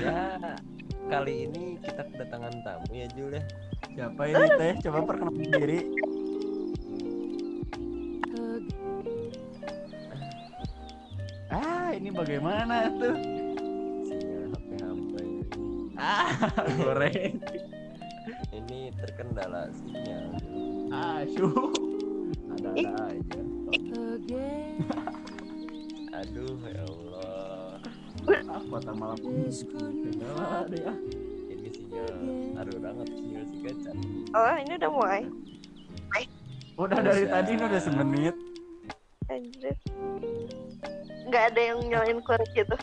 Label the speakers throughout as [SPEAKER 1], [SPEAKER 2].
[SPEAKER 1] Ya, kali ini kita kedatangan tamu ya Jul ya.
[SPEAKER 2] Siapa ini teh? Coba perkenalkan diri. Ah, ini bagaimana tuh?
[SPEAKER 1] Sinyal HP.
[SPEAKER 2] Ah, goreng.
[SPEAKER 1] Ini terkendala sinyal.
[SPEAKER 2] Ah, syuh. Ada-ada aja.
[SPEAKER 1] Aduh ya Allah.
[SPEAKER 2] Kota malam Kendala deh ah.
[SPEAKER 1] Ini sinyal aduh banget sinyal si kecap.
[SPEAKER 3] Oh, ini udah mulai.
[SPEAKER 2] Udah dari
[SPEAKER 1] Bisa.
[SPEAKER 2] tadi ini udah semenit.
[SPEAKER 3] Anjir. Nggak ada yang nyalain korek gitu.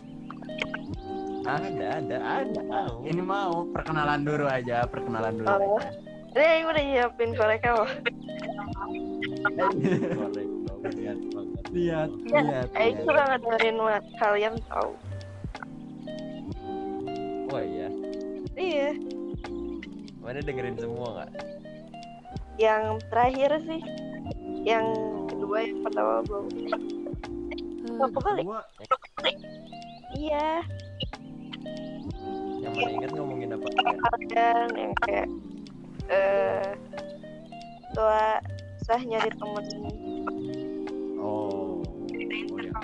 [SPEAKER 1] Ada, ada, ada. Tahu.
[SPEAKER 2] Ini mau perkenalan dulu aja, perkenalan dulu.
[SPEAKER 3] Oh. Ini yang udah nyiapin koreknya loh.
[SPEAKER 1] Korek banget, lihat banget.
[SPEAKER 2] lihat,
[SPEAKER 3] Ya,
[SPEAKER 2] lihat.
[SPEAKER 3] suka ngajarin ma- kalian tahu.
[SPEAKER 1] Oh iya.
[SPEAKER 3] Iya.
[SPEAKER 1] Mana dengerin semua nggak?
[SPEAKER 3] Yang terakhir sih. Yang kedua yang pertama belum. Apa balik?
[SPEAKER 2] Gua
[SPEAKER 3] Iya.
[SPEAKER 1] Yang mana ingat ngomongin apa?
[SPEAKER 3] Kalian yang kayak eh tua sah nyari temen
[SPEAKER 2] Oh. Oh ya.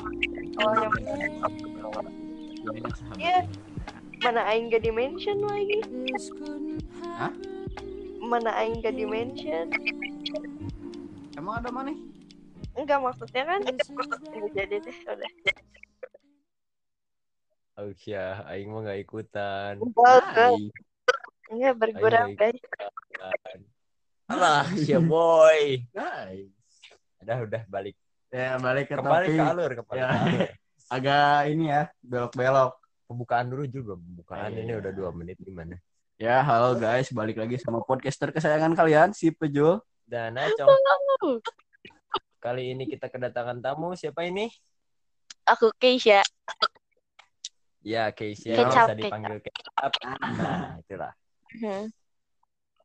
[SPEAKER 3] oh yang. Iya. Mana aing gak dimention lagi
[SPEAKER 2] Hah?
[SPEAKER 3] mana aing gak dimension
[SPEAKER 2] Emang ada mana?
[SPEAKER 3] enggak maksudnya kan jadi deh udah
[SPEAKER 1] Oh iya, Aing mah nggak ikutan.
[SPEAKER 3] enggak enggak bergurau guys.
[SPEAKER 1] Alah, ya boy.
[SPEAKER 2] Guys.
[SPEAKER 1] Udah, udah balik.
[SPEAKER 2] Ya balik ke
[SPEAKER 1] Kembali
[SPEAKER 2] topik.
[SPEAKER 1] ke alur, kembali
[SPEAKER 2] Ya.
[SPEAKER 1] ke alur.
[SPEAKER 2] Agak ini ya, belok-belok.
[SPEAKER 1] Pembukaan dulu juga, pembukaan
[SPEAKER 2] Iya.
[SPEAKER 1] ini udah dua menit gimana?
[SPEAKER 2] Ya, halo guys, balik lagi sama podcaster kesayangan kalian, si Pejul.
[SPEAKER 1] Dan Acong, kali ini kita kedatangan tamu. Siapa ini?
[SPEAKER 3] aku Keisha
[SPEAKER 1] Ya, Keisha
[SPEAKER 3] Kecap,
[SPEAKER 1] bisa dipanggil Kecap. Nah, itulah.
[SPEAKER 3] Hmm.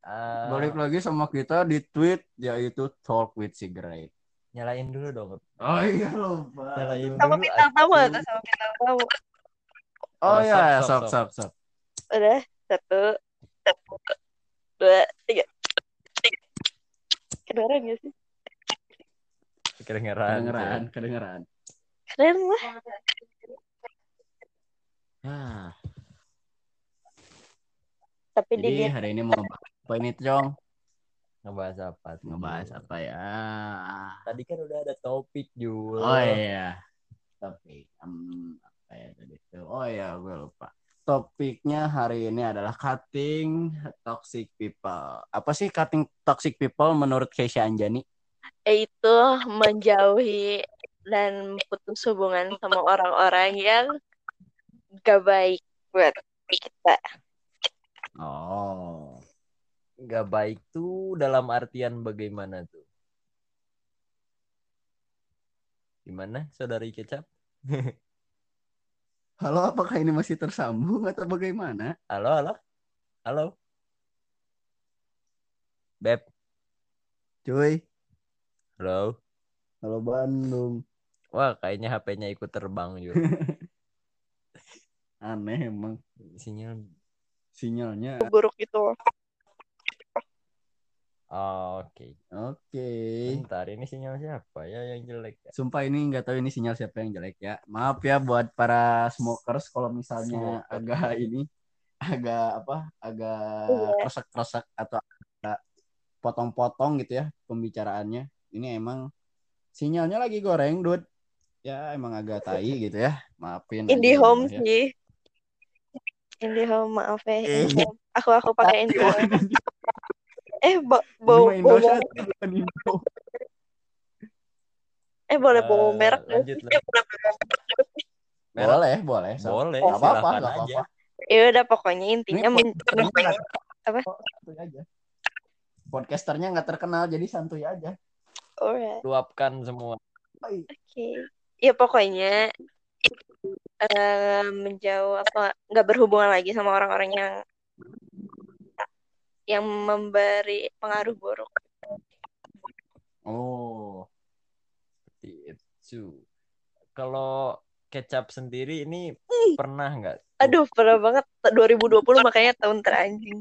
[SPEAKER 1] Eh,
[SPEAKER 2] Balik lagi sama kita di tweet yaitu Talk with Cigarette.
[SPEAKER 1] nyalain dulu dong.
[SPEAKER 2] Oh iya lupa.
[SPEAKER 1] Nyalain
[SPEAKER 3] sama
[SPEAKER 1] dulu.
[SPEAKER 3] bintang tamu atau sama bintang tamu
[SPEAKER 2] Oh
[SPEAKER 1] Oh,
[SPEAKER 2] iya,
[SPEAKER 1] sop,
[SPEAKER 2] sop
[SPEAKER 1] sop,
[SPEAKER 2] sop sop.
[SPEAKER 3] udah satu dua tiga kedengeran gak sih
[SPEAKER 1] Kedengeran.
[SPEAKER 2] Kedengeran, kedengeran.
[SPEAKER 3] keren lah
[SPEAKER 1] Ah,
[SPEAKER 3] tapi
[SPEAKER 2] Jadi
[SPEAKER 3] di
[SPEAKER 2] hari ini mau ngebahas apa ini, Cong?
[SPEAKER 1] ngebahas apa? tuh?
[SPEAKER 2] Ngebahas apa ya?
[SPEAKER 1] Tadi kan udah ada topik, Jul.
[SPEAKER 2] Oh iya. Topik. Hmm, apa ya tadi itu? Oh iya, gue lupa. Topiknya hari ini adalah cutting toxic people. Apa sih cutting toxic people menurut Keisha Anjani?
[SPEAKER 3] itu menjauhi dan putus hubungan sama orang-orang yang gak baik buat kita.
[SPEAKER 2] Oh.
[SPEAKER 1] Gak baik tuh dalam artian bagaimana tuh? Gimana, saudari kecap?
[SPEAKER 2] Halo, apakah ini masih tersambung atau bagaimana?
[SPEAKER 1] Halo, halo? Halo? Beb,
[SPEAKER 2] Cuy,
[SPEAKER 1] halo?
[SPEAKER 2] halo Bandung.
[SPEAKER 1] Wah, kayaknya HP-nya ikut terbang juga.
[SPEAKER 2] Aneh emang
[SPEAKER 1] Sinyal.
[SPEAKER 2] sinyalnya.
[SPEAKER 3] Buruk gitu.
[SPEAKER 1] Oh, Oke.
[SPEAKER 2] Oke.
[SPEAKER 1] Bentar, ini sinyal siapa ya yang jelek ya?
[SPEAKER 2] Sumpah ini nggak tahu ini sinyal siapa yang jelek ya. Maaf ya buat para smokers kalau misalnya
[SPEAKER 1] Smoker.
[SPEAKER 2] agak ini agak apa? Agak
[SPEAKER 3] Iya.
[SPEAKER 2] kresek-kresek atau agak potong-potong gitu ya pembicaraannya. Ini emang sinyalnya lagi goreng, Dud. Ya emang agak tai gitu ya. Maafin.
[SPEAKER 3] IndiHome
[SPEAKER 2] ya.
[SPEAKER 3] sih. IndiHome maaf ya.
[SPEAKER 2] Eh.
[SPEAKER 3] Aku aku pakai IndiHome. Eh, bo bau
[SPEAKER 2] mah
[SPEAKER 3] bau
[SPEAKER 2] Indosat, bukan Indo.
[SPEAKER 3] eh boleh bawa
[SPEAKER 1] Eh,
[SPEAKER 3] merek
[SPEAKER 1] lanjut. Merek?
[SPEAKER 2] Boleh, boleh. So,
[SPEAKER 1] Boleh,
[SPEAKER 2] nggak apa-apa,
[SPEAKER 1] silakan
[SPEAKER 2] nggak
[SPEAKER 1] aja.
[SPEAKER 2] apa-apa.
[SPEAKER 3] Ya udah pokoknya intinya Apa?
[SPEAKER 2] Oh, santuy aja. Podcasternya nggak terkenal jadi santuy aja.
[SPEAKER 3] Alright.
[SPEAKER 1] Luapkan semua.
[SPEAKER 3] Oke. Ya pokoknya eh, menjauh apa nggak berhubungan lagi sama orang-orang yang yang memberi pengaruh buruk.
[SPEAKER 2] Oh,
[SPEAKER 1] Seperti itu. Kalau kecap sendiri ini pernah nggak
[SPEAKER 3] Aduh, parah banget. 2020 makanya tahun teranjing.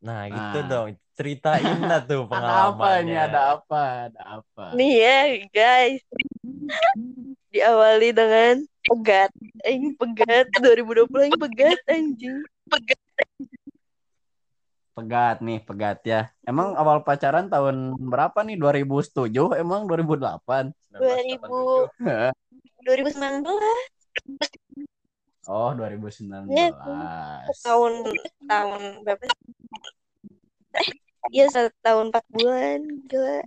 [SPEAKER 1] Nah, gitu
[SPEAKER 2] Nah.
[SPEAKER 1] dong. Ceritain lah tuh
[SPEAKER 2] Ada apa ini?
[SPEAKER 1] pengalamannya.
[SPEAKER 2] Ada apa? Ada apa?
[SPEAKER 3] Nih ya, guys. Diawali dengan pegat. Ini pegat 2020 ini pegat anjing. Pegat.
[SPEAKER 2] Pegat nih, pegat ya. Emang awal pacaran tahun berapa nih? 2007? Emang 2008?
[SPEAKER 3] 2000 2019
[SPEAKER 2] Oh, 2019.
[SPEAKER 3] Iya, tahun tahun berapa? Iya satu tahun 4 bulan gila.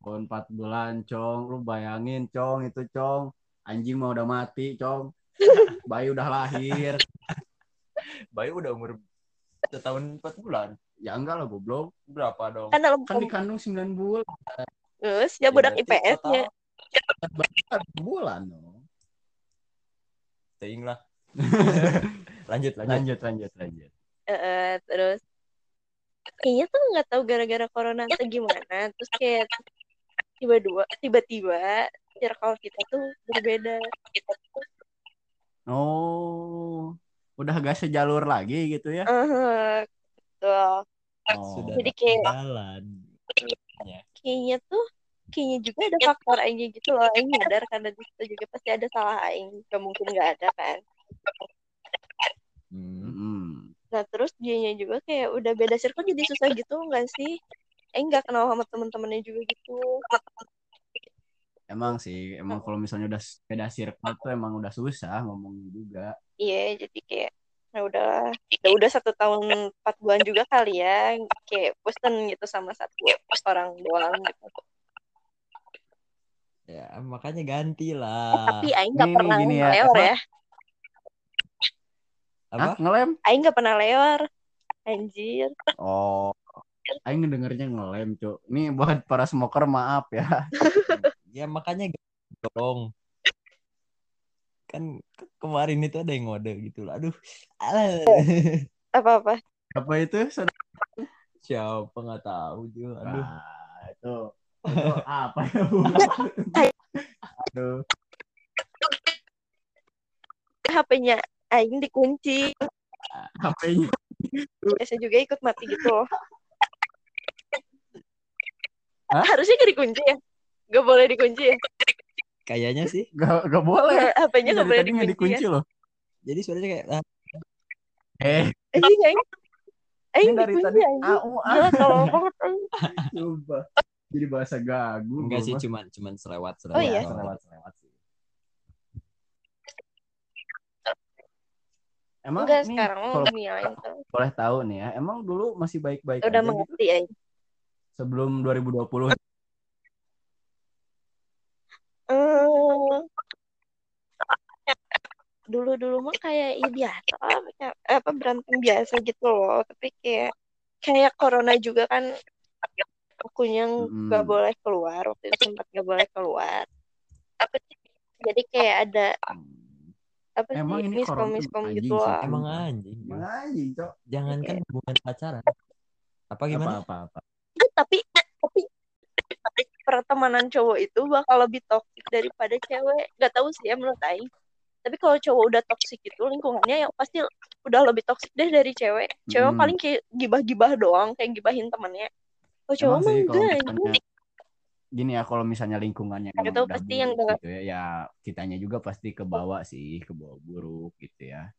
[SPEAKER 2] Tahun 4 bulan, Cong. Lu bayangin, Cong, itu, Cong. Anjing mah udah mati, Cong. Bayi udah lahir.
[SPEAKER 1] Bayu udah umur setahun empat bulan.
[SPEAKER 2] Ya enggak lah, goblok.
[SPEAKER 1] Berapa dong?
[SPEAKER 3] Kan dalam
[SPEAKER 2] Kan dikandung 9 bulan.
[SPEAKER 3] Terus ya budak IPS nya.
[SPEAKER 1] total
[SPEAKER 2] bulan dong.
[SPEAKER 1] Teing lah. lanjut, lanjut.
[SPEAKER 2] Lanjut, lanjut, lanjut.
[SPEAKER 3] Eh, terus kayaknya tuh nggak tahu gara-gara corona atau gimana terus kayak tiba-tiba tiba-tiba circle kita tuh berbeda kita tuh
[SPEAKER 2] Oh, udah gak sejalur lagi gitu ya?
[SPEAKER 3] eh, tuh
[SPEAKER 2] Oh.
[SPEAKER 1] Sudah
[SPEAKER 3] Jadi kayak-
[SPEAKER 1] jalan.
[SPEAKER 3] kayaknya tuh kayaknya juga ada faktor aja gitu loh Aing nyadar karena di situ juga pasti ada salah Aing gak mungkin nggak ada kan
[SPEAKER 1] Hmm.
[SPEAKER 2] Mm-mm.
[SPEAKER 3] nah terus dianya juga kayak udah beda circle jadi susah gitu nggak sih Aing nggak kenal sama temen-temennya juga gitu
[SPEAKER 2] Emang sih, emang kalau misalnya udah beda circle tuh emang udah susah ngomongnya juga.
[SPEAKER 3] Iya, jadi kayak ya udah udah udah satu tahun empat bulan juga kali ya, kayak bosen gitu sama satu orang doang gitu.
[SPEAKER 1] Ya, makanya ganti lah.
[SPEAKER 3] Tapi Aing nggak
[SPEAKER 2] Ini
[SPEAKER 3] pernah
[SPEAKER 2] gini ya,
[SPEAKER 3] leor
[SPEAKER 2] apa?
[SPEAKER 3] ya,
[SPEAKER 1] Apa?
[SPEAKER 2] Hah, ngelem?
[SPEAKER 3] Aing nggak pernah leor, anjir.
[SPEAKER 2] Oh, Aing ngedengernya ngelem, Cuk. Nih buat para smoker maaf ya.
[SPEAKER 1] Ya makanya ganti dong. Kan ke- kemarin itu ada yang ngode gitu lah. Aduh.
[SPEAKER 3] Apa-apa?
[SPEAKER 2] Apa itu? Saudara?
[SPEAKER 1] Siapa nggak tahu juga. Aduh.
[SPEAKER 2] Nah, itu, itu apa ya, Bu? Aduh.
[SPEAKER 3] HP-nya Aing dikunci,
[SPEAKER 2] HP-nya
[SPEAKER 3] biasa juga ikut mati gitu loh.
[SPEAKER 2] Hah?
[SPEAKER 3] Harusnya gak dikunci ya? Gak boleh dikunci ya?
[SPEAKER 1] Kayaknya sih.
[SPEAKER 2] gak, gak boleh.
[SPEAKER 3] HP-nya gak boleh dikunci,
[SPEAKER 2] dikunci
[SPEAKER 3] ya?
[SPEAKER 2] loh.
[SPEAKER 1] Jadi suaranya kayak ah,
[SPEAKER 2] Eh,
[SPEAKER 3] Anjing, Aing. Aing
[SPEAKER 2] ini dari tadi au
[SPEAKER 3] Aing.
[SPEAKER 2] Sumpah. Jadi bahasa gagu.
[SPEAKER 1] enggak sih cuman cuman selewat selewat.
[SPEAKER 3] Oh, iya?
[SPEAKER 2] Selewat, selewat sih. Emang
[SPEAKER 3] Enggak,
[SPEAKER 2] nih,
[SPEAKER 3] sekarang
[SPEAKER 2] kalau
[SPEAKER 3] tuh.
[SPEAKER 2] boleh tahu nih ya, emang dulu masih baik-baik
[SPEAKER 3] Udah
[SPEAKER 2] aja gitu
[SPEAKER 3] mengerti Aing.
[SPEAKER 2] sebelum 2020.
[SPEAKER 3] Eh, dulu-dulu mah kayak ya biasa kayak, apa berantem biasa gitu loh tapi kayak kayak corona juga kan akunya nggak
[SPEAKER 2] Mm-mm.
[SPEAKER 3] boleh keluar waktu itu sempat nggak boleh keluar apa sih jadi kayak ada
[SPEAKER 2] Hmm.
[SPEAKER 3] apa
[SPEAKER 2] Emang
[SPEAKER 3] sih
[SPEAKER 2] ini
[SPEAKER 3] miskom miskom gitu
[SPEAKER 2] sih,
[SPEAKER 3] loh
[SPEAKER 1] Emang anjing.
[SPEAKER 2] Emang anjing, Cok.
[SPEAKER 1] Jangankan hubungan pacaran. Apa gimana?
[SPEAKER 2] Apa apa apa.
[SPEAKER 3] Tapi pertemanan cowok itu bakal lebih toksik daripada cewek nggak tahu sih ya menurut Aing tapi kalau cowok udah toksik itu lingkungannya yang pasti udah lebih toksik deh dari cewek cewek
[SPEAKER 2] Mm.
[SPEAKER 3] paling kayak gibah-gibah doang kayak gibahin temannya kalau cowok mah enggak
[SPEAKER 2] gini ya kalau misalnya lingkungannya udah
[SPEAKER 3] pasti yang
[SPEAKER 2] buruk gitu ya, ya kitanya juga pasti ke bawah sih, ke bawah buruk gitu ya.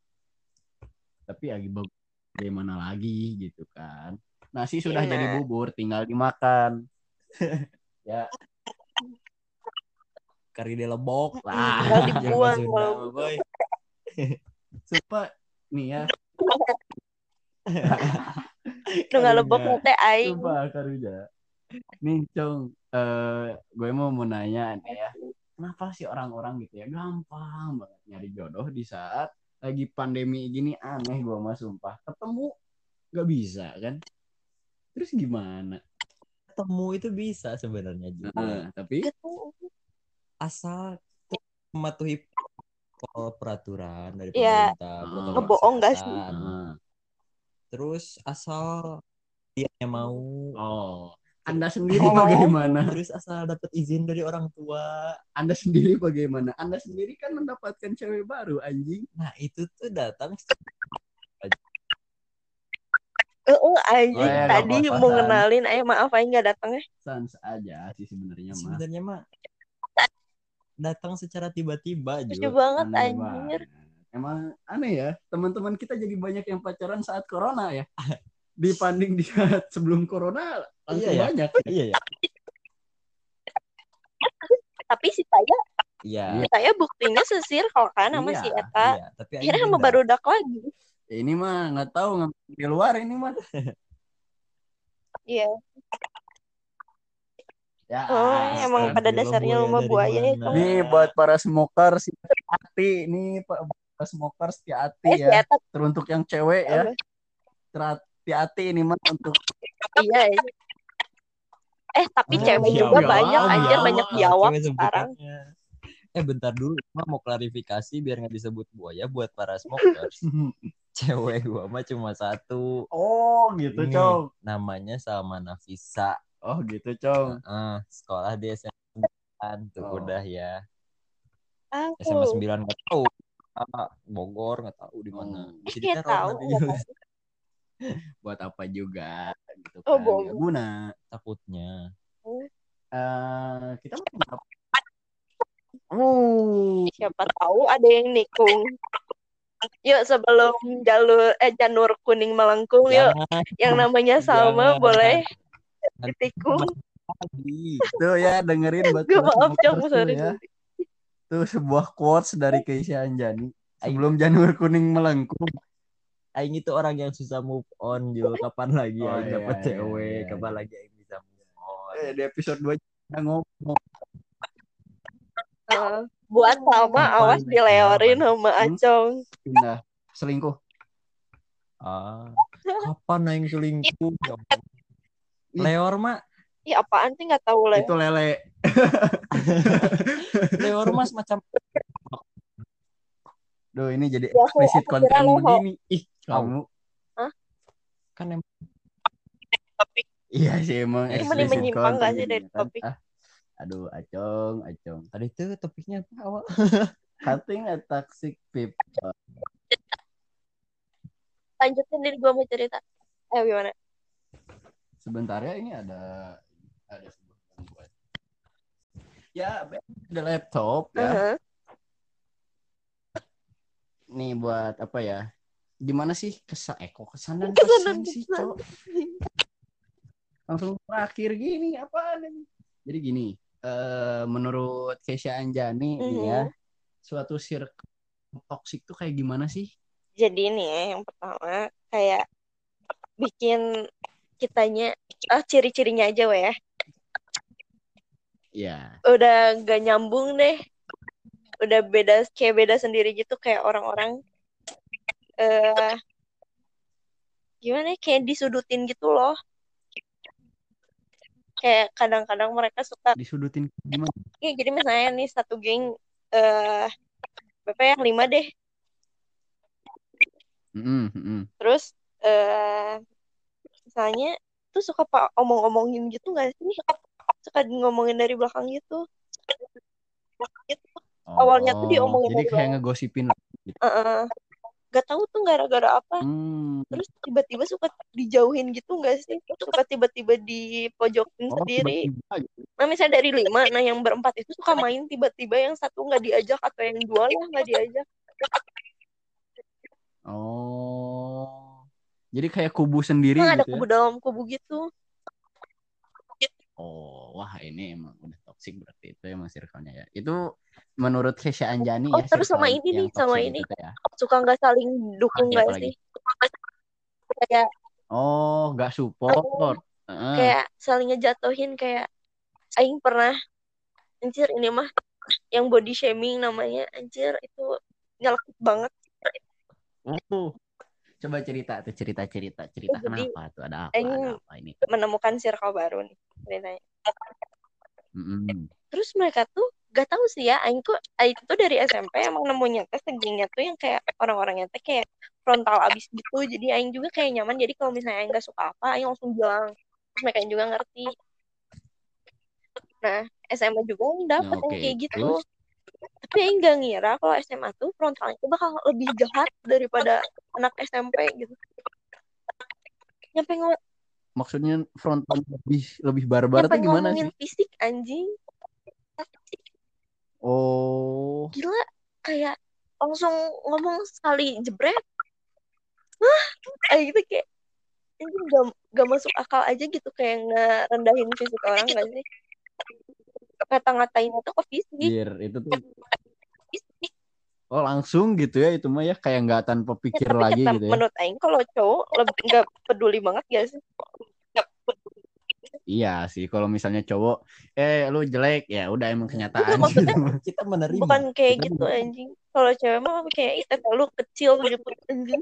[SPEAKER 2] Tapi ya bagaimana lagi gitu kan. Nasi sudah
[SPEAKER 3] Iya.
[SPEAKER 2] jadi bubur, tinggal dimakan. ya,
[SPEAKER 1] Kari de lebok. Zaman
[SPEAKER 3] dibuang
[SPEAKER 1] boy.
[SPEAKER 2] sumpah nih ya,
[SPEAKER 3] lu nggak lebok nanti Aing
[SPEAKER 2] Sumpah Karuja. Nih, Cong, eh gue mau mau nanya nih ya. Kenapa sih orang-orang gitu ya gampang banget nyari jodoh di saat lagi pandemi gini aneh gue mah sumpah. Ketemu nggak bisa kan? Terus gimana?
[SPEAKER 1] Ketemu itu bisa sebenarnya juga.
[SPEAKER 2] Nah, tapi.
[SPEAKER 1] Asal mematuhi peraturan dari
[SPEAKER 3] Ya,
[SPEAKER 1] pemerintah.
[SPEAKER 2] Ah.
[SPEAKER 1] protokol
[SPEAKER 3] Ngebohong nggak sih?
[SPEAKER 2] nah,
[SPEAKER 1] Terus asal dia mau
[SPEAKER 2] oh, Anda sendiri
[SPEAKER 3] Oh.
[SPEAKER 2] bagaimana?
[SPEAKER 1] Terus asal dapat izin dari orang tua.
[SPEAKER 2] Anda sendiri bagaimana? Anda sendiri kan mendapatkan cewek baru anjing.
[SPEAKER 1] Nah, itu tuh datang
[SPEAKER 3] oh, anjing
[SPEAKER 2] Oh, ya,
[SPEAKER 3] tadi mau ngenalin, eh maaf aing nggak datang ya.
[SPEAKER 2] Sans aja sih sebenarnya mah.
[SPEAKER 1] sebenarnya mah datang secara tiba-tiba
[SPEAKER 3] Lucu
[SPEAKER 1] Jul.
[SPEAKER 3] banget
[SPEAKER 2] Aneh
[SPEAKER 3] anjir.
[SPEAKER 2] banget. Emang aneh ya, teman-teman kita jadi banyak yang pacaran saat corona ya. Dibanding di saat sebelum corona langsung
[SPEAKER 1] Iya ya.
[SPEAKER 2] banyak.
[SPEAKER 1] Iya ya.
[SPEAKER 3] Tapi si saya,
[SPEAKER 1] Iya.
[SPEAKER 3] si saya buktinya sesirkel kan sama
[SPEAKER 2] Iya,
[SPEAKER 3] si Eta.
[SPEAKER 1] Iya, tapi
[SPEAKER 3] Akhirnya sama
[SPEAKER 1] beda.
[SPEAKER 3] barudak lagi.
[SPEAKER 2] Ini mah nggak tahu nggak di luar ini mah.
[SPEAKER 3] Iya.
[SPEAKER 2] Ya,
[SPEAKER 3] Oh, emang pada dasarnya rumah buaya ya? Cong.
[SPEAKER 2] Nih buat para smokers hati nih Pak para smokers hati
[SPEAKER 3] Eh, si
[SPEAKER 2] ya. Teruntuk yang cewek ya. Hati-hati ini mah untuk
[SPEAKER 3] iya. iya. Eh, tapi
[SPEAKER 1] Oh,
[SPEAKER 3] cewek
[SPEAKER 2] biawak.
[SPEAKER 3] juga banyak,
[SPEAKER 2] Oh,
[SPEAKER 3] anjir banyak biawak sekarang.
[SPEAKER 1] Eh bentar dulu, mau klarifikasi biar nggak disebut buaya buat para smokers. Cewek gua mah cuma satu,
[SPEAKER 2] Oh, gitu,
[SPEAKER 1] Ini.
[SPEAKER 2] Cong.
[SPEAKER 1] namanya Salma Nafisa.
[SPEAKER 2] Oh, gitu, Cong.
[SPEAKER 1] Heeh, sekolah di SMA 9 tuh
[SPEAKER 2] Oh.
[SPEAKER 1] udah ya.
[SPEAKER 3] Aku.
[SPEAKER 1] SMA 9 nggak tahu. Ah, Bogor nggak tahu di mana.
[SPEAKER 2] Hmm.
[SPEAKER 1] Bisa
[SPEAKER 3] tahu.
[SPEAKER 2] Buat apa juga gitu
[SPEAKER 3] Oh,
[SPEAKER 2] kan.
[SPEAKER 3] bohong.
[SPEAKER 2] Nggak guna.
[SPEAKER 1] Takutnya.
[SPEAKER 2] Eh, kita mau apa? Uh,
[SPEAKER 3] Siapa tahu ada yang nikung. Yuk sebelum jalur eh janur kuning melengkung yuk
[SPEAKER 1] Jangan
[SPEAKER 3] yang namanya Salma
[SPEAKER 1] Jangan.
[SPEAKER 3] boleh ditikung.
[SPEAKER 1] lagi.
[SPEAKER 2] tuh ya dengerin buat
[SPEAKER 3] maaf sorry.
[SPEAKER 2] ya. Tuh sebuah quotes dari Keisha Anjani. Sebelum janur kuning melengkung.
[SPEAKER 1] Aing itu orang yang susah move on, Jul. Kapan lagi
[SPEAKER 2] Oh,
[SPEAKER 1] Aing
[SPEAKER 2] iya,
[SPEAKER 1] dapat
[SPEAKER 2] iya,
[SPEAKER 1] cewek?
[SPEAKER 2] iya,
[SPEAKER 1] Kapan
[SPEAKER 2] iya.
[SPEAKER 1] lagi Aing bisa move on?
[SPEAKER 2] Eh, di episode 2 kita ngomong.
[SPEAKER 3] Buat Salma
[SPEAKER 1] Kapan
[SPEAKER 3] awas dileorin sama? Acong.
[SPEAKER 2] Pindah selingkuh.
[SPEAKER 1] Ah, kapan Aing selingkuh? Ya. Leor mah,
[SPEAKER 3] Ih apaan sih nggak tahu lah.
[SPEAKER 2] Itu lele.
[SPEAKER 1] Leor mah semacam
[SPEAKER 2] Duh, ini jadi
[SPEAKER 3] Ya, kira
[SPEAKER 2] konten begini. Ih, kamu.
[SPEAKER 1] kan em-
[SPEAKER 2] Iya sih emang explicit
[SPEAKER 3] menyimpang nggak sih dari
[SPEAKER 2] kan.
[SPEAKER 3] topik?
[SPEAKER 2] Ah, aduh, acong, acong.
[SPEAKER 1] tadi tuh topiknya apa awal?
[SPEAKER 2] Cutting a toxic people.
[SPEAKER 3] Lanjutin diri gue mau cerita. Eh gimana?
[SPEAKER 2] Sebentar ya, ini ada ada sebuah gangguan. Ya, ada laptop ya.
[SPEAKER 3] Uh-huh.
[SPEAKER 2] Nih buat apa ya? Gimana sih kesan eh kok kesan dan
[SPEAKER 3] Kesan
[SPEAKER 2] sih. Cok? Langsung terakhir gini apaan ini? Jadi gini, eh menurut Keisha Anjani nih ya,
[SPEAKER 3] Mhm.
[SPEAKER 2] suatu circle toxic tuh kayak gimana sih?
[SPEAKER 3] Jadi nih ya, yang pertama kayak bikin kitanya ah ciri-cirinya aja weh ya.
[SPEAKER 2] Ya,
[SPEAKER 3] Udah gak nyambung deh. Udah beda kayak beda sendiri gitu kayak orang-orang eh gimana ya, kayak disudutin gitu loh. Kayak kadang-kadang mereka suka
[SPEAKER 2] disudutin gimana?
[SPEAKER 3] ya, jadi misalnya nih satu geng eh berapa ya lima deh
[SPEAKER 2] Mm-mm, mm-mm.
[SPEAKER 3] terus eh misalnya tuh suka pak omong-omongin gitu nggak sih suka ngomongin dari belakang gitu gitu Awalnya tuh diomongin
[SPEAKER 2] Oh, Jadi kayak ngegosipin.
[SPEAKER 3] Heeh. Gak tahu tuh gara-gara apa
[SPEAKER 2] Hmm.
[SPEAKER 3] terus tiba-tiba suka dijauhin gitu nggak sih suka tiba-tiba dipojokin
[SPEAKER 2] Oh,
[SPEAKER 3] sendiri
[SPEAKER 2] tiba-tiba gitu.
[SPEAKER 3] nah misalnya dari lima nah yang berempat itu suka main tiba-tiba yang satu nggak diajak atau yang dua lah nggak diajak
[SPEAKER 2] Oh. Jadi kayak kubu sendiri
[SPEAKER 3] nah, ada
[SPEAKER 2] gitu ya.
[SPEAKER 3] kubu dalam kubu gitu
[SPEAKER 2] Oh, wah ini emang udah toxic berarti itu emang circle-nya ya. Itu menurut Kesha Anjani
[SPEAKER 3] Oh,
[SPEAKER 2] ya.
[SPEAKER 3] terus sama ini nih, sama ini.
[SPEAKER 2] itu teh ya.
[SPEAKER 3] suka nggak saling dukung nggak sih kayak
[SPEAKER 2] Oh, nggak support.
[SPEAKER 3] Kayak saling ngejatuhin kayak Aing pernah anjir ini mah yang body shaming namanya anjir itu nyelekit banget
[SPEAKER 2] Uh. Coba cerita tuh cerita cerita cerita
[SPEAKER 3] Oh, jadi,
[SPEAKER 2] kenapa tuh ada apa ada apa ini.
[SPEAKER 3] menemukan circle baru nih ceritanya Terus mereka tuh gak tahu sih ya Aing tuh Aing tuh dari SMP emang nemunya teh segengnya tuh yang kayak orang-orangnya teh kayak frontal abis gitu jadi Aing juga kayak nyaman jadi kalau misalnya Aing gak suka apa Aing langsung bilang terus mereka juga ngerti Nah, SMA juga yang dapet
[SPEAKER 2] Nah,
[SPEAKER 3] yang
[SPEAKER 2] oke,
[SPEAKER 3] kayak gitu.
[SPEAKER 2] terus?
[SPEAKER 3] Tapi Aing nggak ngira kalau SMA tuh frontalnya itu bakal lebih jahat daripada anak SMP gitu. Nyampe, ngo
[SPEAKER 2] Maksudnya frontal lebih lebih barbar
[SPEAKER 3] nyampe
[SPEAKER 2] tuh gimana
[SPEAKER 3] ngomongin
[SPEAKER 2] sih?
[SPEAKER 3] fisik anjing.
[SPEAKER 2] Oh,
[SPEAKER 3] Gila, kayak langsung ngomong sekali jebret. Wah, kayak gitu kayak ini gak, gak masuk akal aja gitu kayak ngerendahin fisik orang gak sih? Kata-ngatain itu ke fisik.
[SPEAKER 2] bir itu tuh oh langsung gitu ya itu mah ya kayak nggak tanpa
[SPEAKER 3] Ya,
[SPEAKER 2] pikir
[SPEAKER 3] tapi
[SPEAKER 2] lagi
[SPEAKER 3] kata
[SPEAKER 2] gitu ya.
[SPEAKER 3] menurut Aing kalau cowok lebih nggak peduli banget gak sih?
[SPEAKER 2] Iya sih, kalau misalnya cowok, eh lu jelek ya udah emang kenyataan
[SPEAKER 3] Enggak, maksudnya
[SPEAKER 2] gitu.
[SPEAKER 1] Kita menerima.
[SPEAKER 3] bukan kayak
[SPEAKER 2] Kita
[SPEAKER 3] gitu
[SPEAKER 2] menerima.
[SPEAKER 3] anjing. Kalau cewek mah kayak itu lu kecil gitu anjing.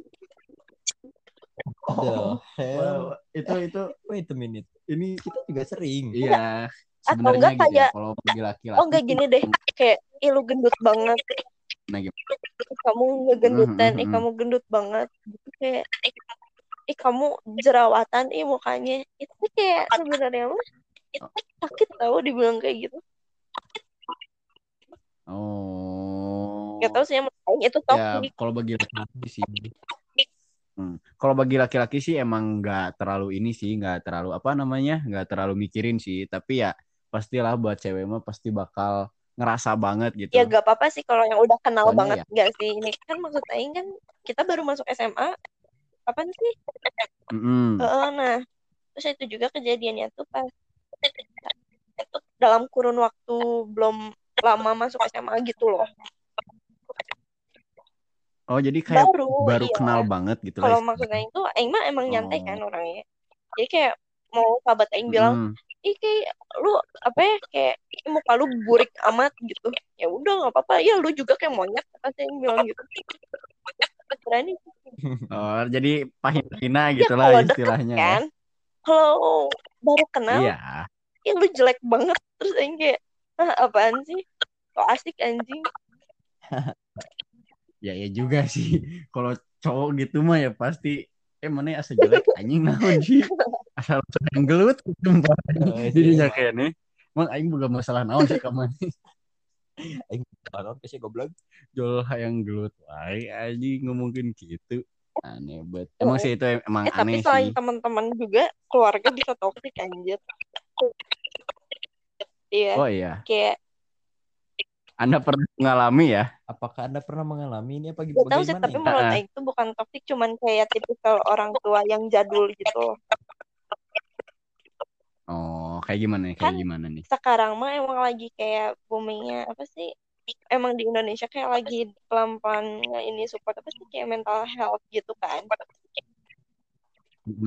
[SPEAKER 1] Hell?
[SPEAKER 2] Wah, itu itu
[SPEAKER 1] Wait a minute.
[SPEAKER 2] ini
[SPEAKER 1] Kita juga sering.
[SPEAKER 2] iya
[SPEAKER 3] Atau enggak
[SPEAKER 2] gitu ya
[SPEAKER 3] kayak
[SPEAKER 2] kalau bagi laki-laki
[SPEAKER 3] oh enggak gini deh kayak ih lu gendut banget
[SPEAKER 2] nah?
[SPEAKER 3] Ih, kamu ngegendutan ih
[SPEAKER 2] mhm.
[SPEAKER 3] kamu gendut banget gitu kayak ih kamu jerawatan ih mukanya itu tuh kayak sebenarnya mah sakit tau dibilang kayak gitu
[SPEAKER 2] Oh.
[SPEAKER 3] Gak tau sih yang itu
[SPEAKER 2] Ya,
[SPEAKER 3] toxic
[SPEAKER 2] kalau bagi laki-laki sih. Hmm. Kalau bagi laki-laki sih emang nggak terlalu ini sih, nggak terlalu apa namanya, nggak terlalu mikirin sih. Tapi ya pastilah buat cewek mah pasti bakal ngerasa banget gitu.
[SPEAKER 3] ya gak apa-apa sih kalau yang udah kenal
[SPEAKER 2] Soalnya
[SPEAKER 3] banget
[SPEAKER 2] ya-
[SPEAKER 3] gak sih ini kan maksud Aing kan kita baru masuk SMA kapan sih
[SPEAKER 2] Mm-mm.
[SPEAKER 3] Heeh, nah terus itu juga kejadiannya tuh pas itu dalam kurun waktu belum lama masuk SMA gitu loh
[SPEAKER 2] Oh jadi kayak
[SPEAKER 3] baru
[SPEAKER 2] baru
[SPEAKER 3] iya.
[SPEAKER 2] kenal banget gitu
[SPEAKER 3] kalau
[SPEAKER 2] lah.
[SPEAKER 3] maksud Aing mah emang nyantai
[SPEAKER 2] Oh.
[SPEAKER 3] kan orangnya jadi kayak mau sahabat Aing bilang
[SPEAKER 2] Mm-mm.
[SPEAKER 3] ih kayak lu apa ya kayak "Ih, muka lu burik amat gitu ya udah nggak apa-apa ya lu juga kayak monyet kata Aing bilang gitu berani
[SPEAKER 2] Oh jadi pahit-pahina
[SPEAKER 3] ya
[SPEAKER 2] gitu lah
[SPEAKER 3] kalau deket
[SPEAKER 2] istilahnya ya.
[SPEAKER 3] kan kalau baru kenal
[SPEAKER 2] Iya.
[SPEAKER 3] ya lu jelek banget terus Aing kayak ah apaan sih kok asik anjing
[SPEAKER 2] Ya ya juga sih. Kalau cowok gitu mah ya pasti eh mana asa jelek anjing naon sih. Asal sedang gelut sumpah.
[SPEAKER 1] Oh, iya.
[SPEAKER 2] Jadinya kayak nih. Emang aing bukan masalah naon sih kamu
[SPEAKER 1] Aing kalau sih goblok.
[SPEAKER 2] Jol hayang gelut wae anjing ngomongin gitu. Aneh banget. Emang sih itu emang
[SPEAKER 3] eh tapi
[SPEAKER 2] aneh
[SPEAKER 3] selain
[SPEAKER 2] sih.
[SPEAKER 3] teman-teman juga keluarga bisa toksik anjir iya
[SPEAKER 2] Oh iya.
[SPEAKER 3] kayak
[SPEAKER 2] Anda pernah mengalami ya?
[SPEAKER 1] Apakah Anda pernah mengalami ini apa
[SPEAKER 3] gak tahu sih tapi menurut. Aing itu bukan toksik cuman kayak tipikal orang tua yang jadul gitu
[SPEAKER 2] Oh, kayak gimana nih?
[SPEAKER 3] Kan
[SPEAKER 2] Kayak gimana nih?
[SPEAKER 3] sekarang mah emang lagi kayak boomingnya apa sih emang di Indonesia kayak lagi pelan-pelan ini support apa sih kayak mental health gitu kan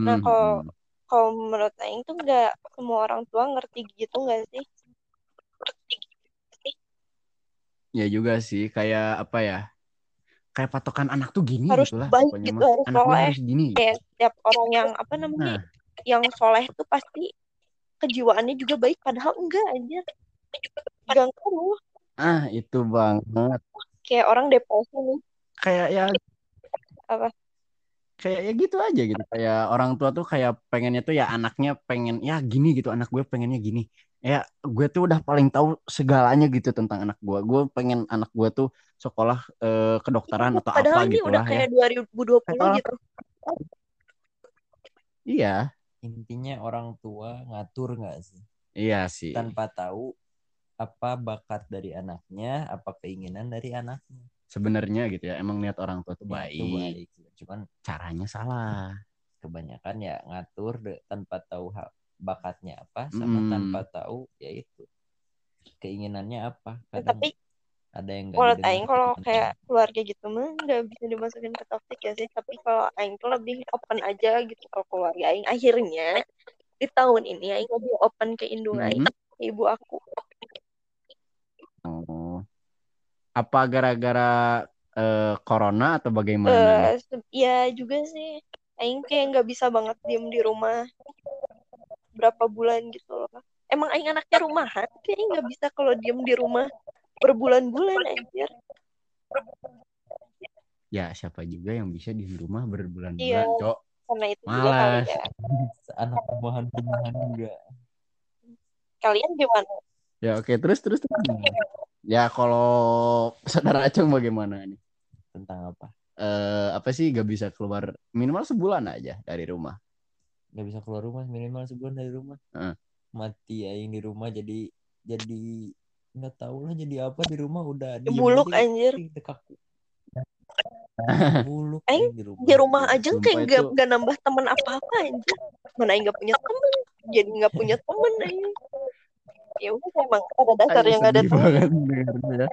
[SPEAKER 3] Nah,
[SPEAKER 2] Hmm,
[SPEAKER 3] kalau-
[SPEAKER 2] hmm.
[SPEAKER 3] kalau menurut Aing tuh nggak semua orang tua ngerti gitu nggak sih
[SPEAKER 2] Ya juga sih, kayak apa ya? Kayak patokan anak tuh gini
[SPEAKER 3] Harus
[SPEAKER 2] gitu lah.
[SPEAKER 3] baik gitu, harus
[SPEAKER 2] Anak
[SPEAKER 3] soleh.
[SPEAKER 2] harus gini.
[SPEAKER 3] kayak setiap orang yang apa namanya
[SPEAKER 2] Nah,
[SPEAKER 3] yang soleh tuh pasti kejiwaannya juga baik padahal enggak aja gak ngaruh
[SPEAKER 2] ah itu banget.
[SPEAKER 3] kayak orang depresi nih
[SPEAKER 2] Kayak ya
[SPEAKER 3] Apa?
[SPEAKER 2] Kayak ya gitu aja gitu. Kayak orang tua tuh kayak pengennya tuh ya anaknya pengen ya gini gitu. Anak gue pengennya gini. Ya gue tuh udah paling tahu segalanya gitu tentang anak gue. Gue pengen anak gue tuh sekolah eh, kedokteran atau
[SPEAKER 3] padahal
[SPEAKER 2] apa
[SPEAKER 3] ini
[SPEAKER 2] gitu
[SPEAKER 3] udah
[SPEAKER 2] lah ya.
[SPEAKER 3] kayak 2020
[SPEAKER 2] Kayak
[SPEAKER 3] gitu
[SPEAKER 2] Iya,
[SPEAKER 1] Intinya orang tua ngatur nggak sih?
[SPEAKER 2] iya sih.
[SPEAKER 1] Tanpa tahu apa bakat dari anaknya, apa keinginan dari anaknya.
[SPEAKER 2] Sebenarnya gitu ya, emang niat orang tua
[SPEAKER 1] Ya,
[SPEAKER 2] baik.
[SPEAKER 1] itu baik. Cuman
[SPEAKER 2] Caranya salah.
[SPEAKER 1] kebanyakan ya ngatur de- tanpa tahu ha- bakatnya apa sama
[SPEAKER 2] Mm.
[SPEAKER 1] tanpa tahu ya itu keinginannya apa. Kadang
[SPEAKER 3] tapi
[SPEAKER 1] ada yang
[SPEAKER 3] menurut
[SPEAKER 1] didengar
[SPEAKER 3] Aing kalau kayak keluarga gitu mah nggak bisa dimasukin ke toxic ya sih. Tapi kalau Aing tuh lebih open aja gitu. Kalau keluarga Aing akhirnya di tahun ini Aing lebih open ke indung Aing
[SPEAKER 2] Mhm.
[SPEAKER 3] ke ibu aku.
[SPEAKER 2] Oh. Apa gara-gara eh, corona atau bagaimana?
[SPEAKER 3] se- ya juga sih. Aing kayak nggak bisa banget diem di rumah berapa bulan gitu loh. Emang Aing anaknya rumahan kayak Aing nggak bisa kalau diem di rumah berbulan-bulan anjir
[SPEAKER 2] Ya, siapa juga yang bisa di rumah berbulan-bulan,
[SPEAKER 3] Iya.
[SPEAKER 2] Cok?
[SPEAKER 3] karena itu juga kali
[SPEAKER 2] Malas.
[SPEAKER 3] ya
[SPEAKER 1] anak rumahan rumahan juga
[SPEAKER 3] kalian gimana
[SPEAKER 2] Ya oke terus terus terus. Ya kalau saudara Acung bagaimana nih?
[SPEAKER 1] tentang apa
[SPEAKER 2] Eh apa sih gak bisa keluar minimal sebulan aja dari rumah?
[SPEAKER 1] nggak bisa keluar rumah minimal sebulan dari rumah
[SPEAKER 2] Heeh.
[SPEAKER 1] mati aing di rumah jadi jadi nggak tahu lah jadi apa di rumah udah diem
[SPEAKER 3] Buluk, anjir.
[SPEAKER 1] di buluk
[SPEAKER 3] Aing
[SPEAKER 1] aing di rumah
[SPEAKER 3] di rumah aja
[SPEAKER 2] Sumpah
[SPEAKER 3] kayak gak,
[SPEAKER 2] itu-
[SPEAKER 3] nambah temen apa-apa aja mana Aing gak punya temen jadi gak punya temen Aing ya udah emang pada ada
[SPEAKER 2] sedih
[SPEAKER 3] temen
[SPEAKER 2] banget dengarnya.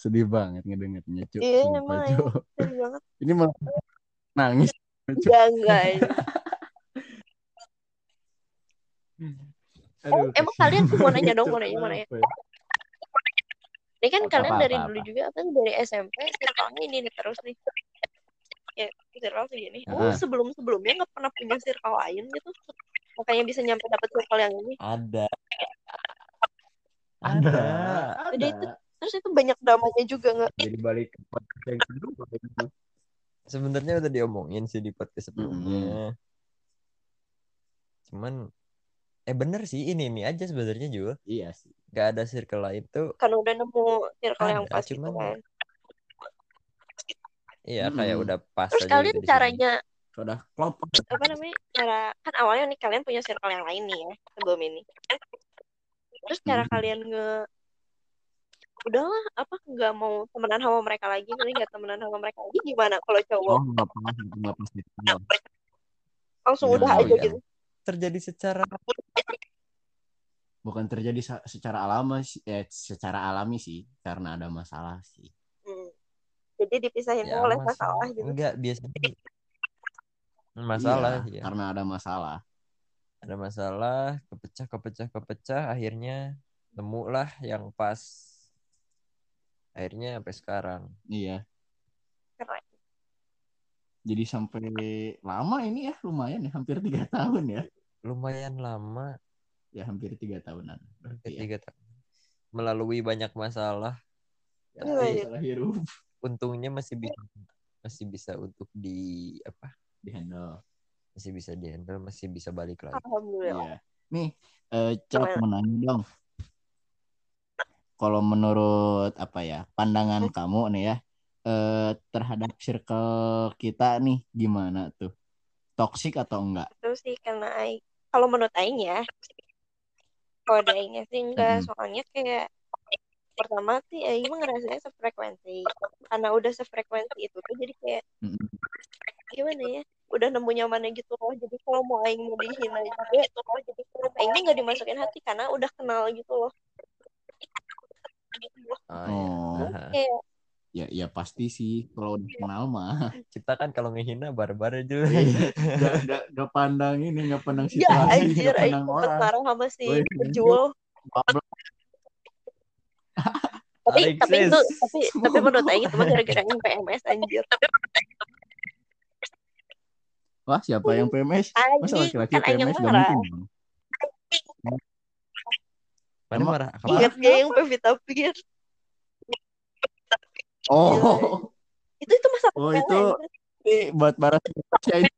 [SPEAKER 2] Sedih banget ngedengarnya, Cuk.
[SPEAKER 3] Iya, emang.
[SPEAKER 2] Cuk.
[SPEAKER 3] Sedih banget
[SPEAKER 2] Ini malah nangis.
[SPEAKER 3] Enggak enggak
[SPEAKER 2] Aduh,
[SPEAKER 3] emang
[SPEAKER 2] kasihan
[SPEAKER 3] kalian tuh mau nanya dong, mau nanya, mau nanya.
[SPEAKER 2] Ya?
[SPEAKER 3] ini kan
[SPEAKER 2] Apa,
[SPEAKER 3] kalian
[SPEAKER 2] apa,
[SPEAKER 3] dari
[SPEAKER 2] apa,
[SPEAKER 3] dulu
[SPEAKER 2] apa.
[SPEAKER 3] juga kan dari SMP circle-nya ini nih terus nih ya circle segini oh
[SPEAKER 2] Heeh.
[SPEAKER 3] sebelum sebelumnya nggak pernah punya circle lain gitu makanya bisa nyampe dapet circle yang ini
[SPEAKER 1] ada
[SPEAKER 2] Ada,
[SPEAKER 3] Jadi
[SPEAKER 2] ada.
[SPEAKER 3] itu- terus itu banyak dramanya juga nggak
[SPEAKER 2] Jadi balik ke podcast yang kedua.
[SPEAKER 1] sebenarnya udah diomongin sih di podcast sebelumnya cuman eh bener sih ini ini aja sebenarnya juga
[SPEAKER 2] Iya sih.
[SPEAKER 1] nggak ada circle lain tuh
[SPEAKER 3] kan udah nemu circle yang
[SPEAKER 1] Ada,
[SPEAKER 3] pas gitu
[SPEAKER 1] cuman
[SPEAKER 3] kan
[SPEAKER 1] iya kayak
[SPEAKER 2] Mm-mm.
[SPEAKER 1] udah pas
[SPEAKER 3] terus
[SPEAKER 1] aja
[SPEAKER 3] kalian
[SPEAKER 1] gitu
[SPEAKER 3] caranya
[SPEAKER 2] Sudah klop.
[SPEAKER 3] apa namanya cara kan awalnya nih kalian punya circle yang lain nih ya sebelum ini terus cara
[SPEAKER 2] Hmm.
[SPEAKER 3] kalian nge udahlah apa nggak mau temenan sama mereka lagi nanti nggak temenan sama mereka lagi gimana kalau cowok
[SPEAKER 2] Oh, enggak pas, enggak pas itu.
[SPEAKER 3] langsung udah aja
[SPEAKER 1] iya.
[SPEAKER 3] gitu
[SPEAKER 1] terjadi secara
[SPEAKER 2] Bukan terjadi secara alami sih, eh, secara alami sih, karena ada masalah sih.
[SPEAKER 3] Hmm. jadi dipisahin
[SPEAKER 1] ya
[SPEAKER 3] oleh
[SPEAKER 1] masalah
[SPEAKER 3] masalah gitu
[SPEAKER 1] enggak biasanya masalah
[SPEAKER 2] Iya,
[SPEAKER 1] ya
[SPEAKER 2] Karena ada masalah.
[SPEAKER 1] ada masalah kepecah kepecah kepecah akhirnya nemulah yang pas akhirnya sampai sekarang
[SPEAKER 2] Iya.
[SPEAKER 3] Keren.
[SPEAKER 2] Jadi sampai lama ini ya, lumayan ya, hampir tiga tahun ya.
[SPEAKER 1] lumayan lama
[SPEAKER 2] Ya hampir tiga tahunan. Berarti ya.
[SPEAKER 1] ketiga tahun melalui banyak masalah
[SPEAKER 2] Ya,
[SPEAKER 3] Iya.
[SPEAKER 2] masalah hirup
[SPEAKER 1] untungnya masih bisa masih bisa untuk di apa
[SPEAKER 2] di handle.
[SPEAKER 1] masih bisa di handle masih bisa balik lagi
[SPEAKER 3] alhamdulillah
[SPEAKER 2] Iya. Nih, eh Cok
[SPEAKER 3] Gimana?
[SPEAKER 2] mau nanya dong. Kalau menurut apa ya pandangan kamu nih ya eh terhadap circle kita nih gimana tuh? Toxic atau enggak?
[SPEAKER 3] itu sih karena Aing kalau menurut Aing ya kalau dari Aingnya sih enggak
[SPEAKER 2] Mm-mm.
[SPEAKER 3] soalnya kayak pertama sih Aing ngerasanya sefrekuensi karena udah sefrekuensi itu tuh jadi kayak
[SPEAKER 2] Mm-mm.
[SPEAKER 3] gimana ya udah nemu nyamannya gitu loh jadi kalau mau Aing mau dihina juga itu loh jadi Aingnya nggak dimasukin hati karena udah kenal gitu loh
[SPEAKER 1] oh,
[SPEAKER 3] kayak
[SPEAKER 2] Ya, ya pasti sih kalau udah kenal mah.
[SPEAKER 1] kita kan kalau ngehina barbar aja
[SPEAKER 2] Gak, gak, gak pandang ini, gak pandang
[SPEAKER 3] ya
[SPEAKER 2] situasi,
[SPEAKER 3] anjir
[SPEAKER 2] gak pandang
[SPEAKER 3] sempet
[SPEAKER 2] orang.
[SPEAKER 3] marah sama si
[SPEAKER 2] Bablok.
[SPEAKER 3] tapi
[SPEAKER 1] Alexis.
[SPEAKER 3] tapi itu tapi tapi menurut Aing itu gara-gara Aing PMS anjir
[SPEAKER 2] Wah, siapa yang PMS? Masa
[SPEAKER 3] anjing
[SPEAKER 2] laki-laki
[SPEAKER 3] kan yang
[SPEAKER 2] PMS gak
[SPEAKER 3] marah
[SPEAKER 2] mungkin dong.
[SPEAKER 1] mana
[SPEAKER 2] Emang-
[SPEAKER 1] marah apa
[SPEAKER 3] ingat yang Pevita Pierce
[SPEAKER 2] Oh,
[SPEAKER 3] itu itu masalah
[SPEAKER 2] Oh, itu- ini buat para saya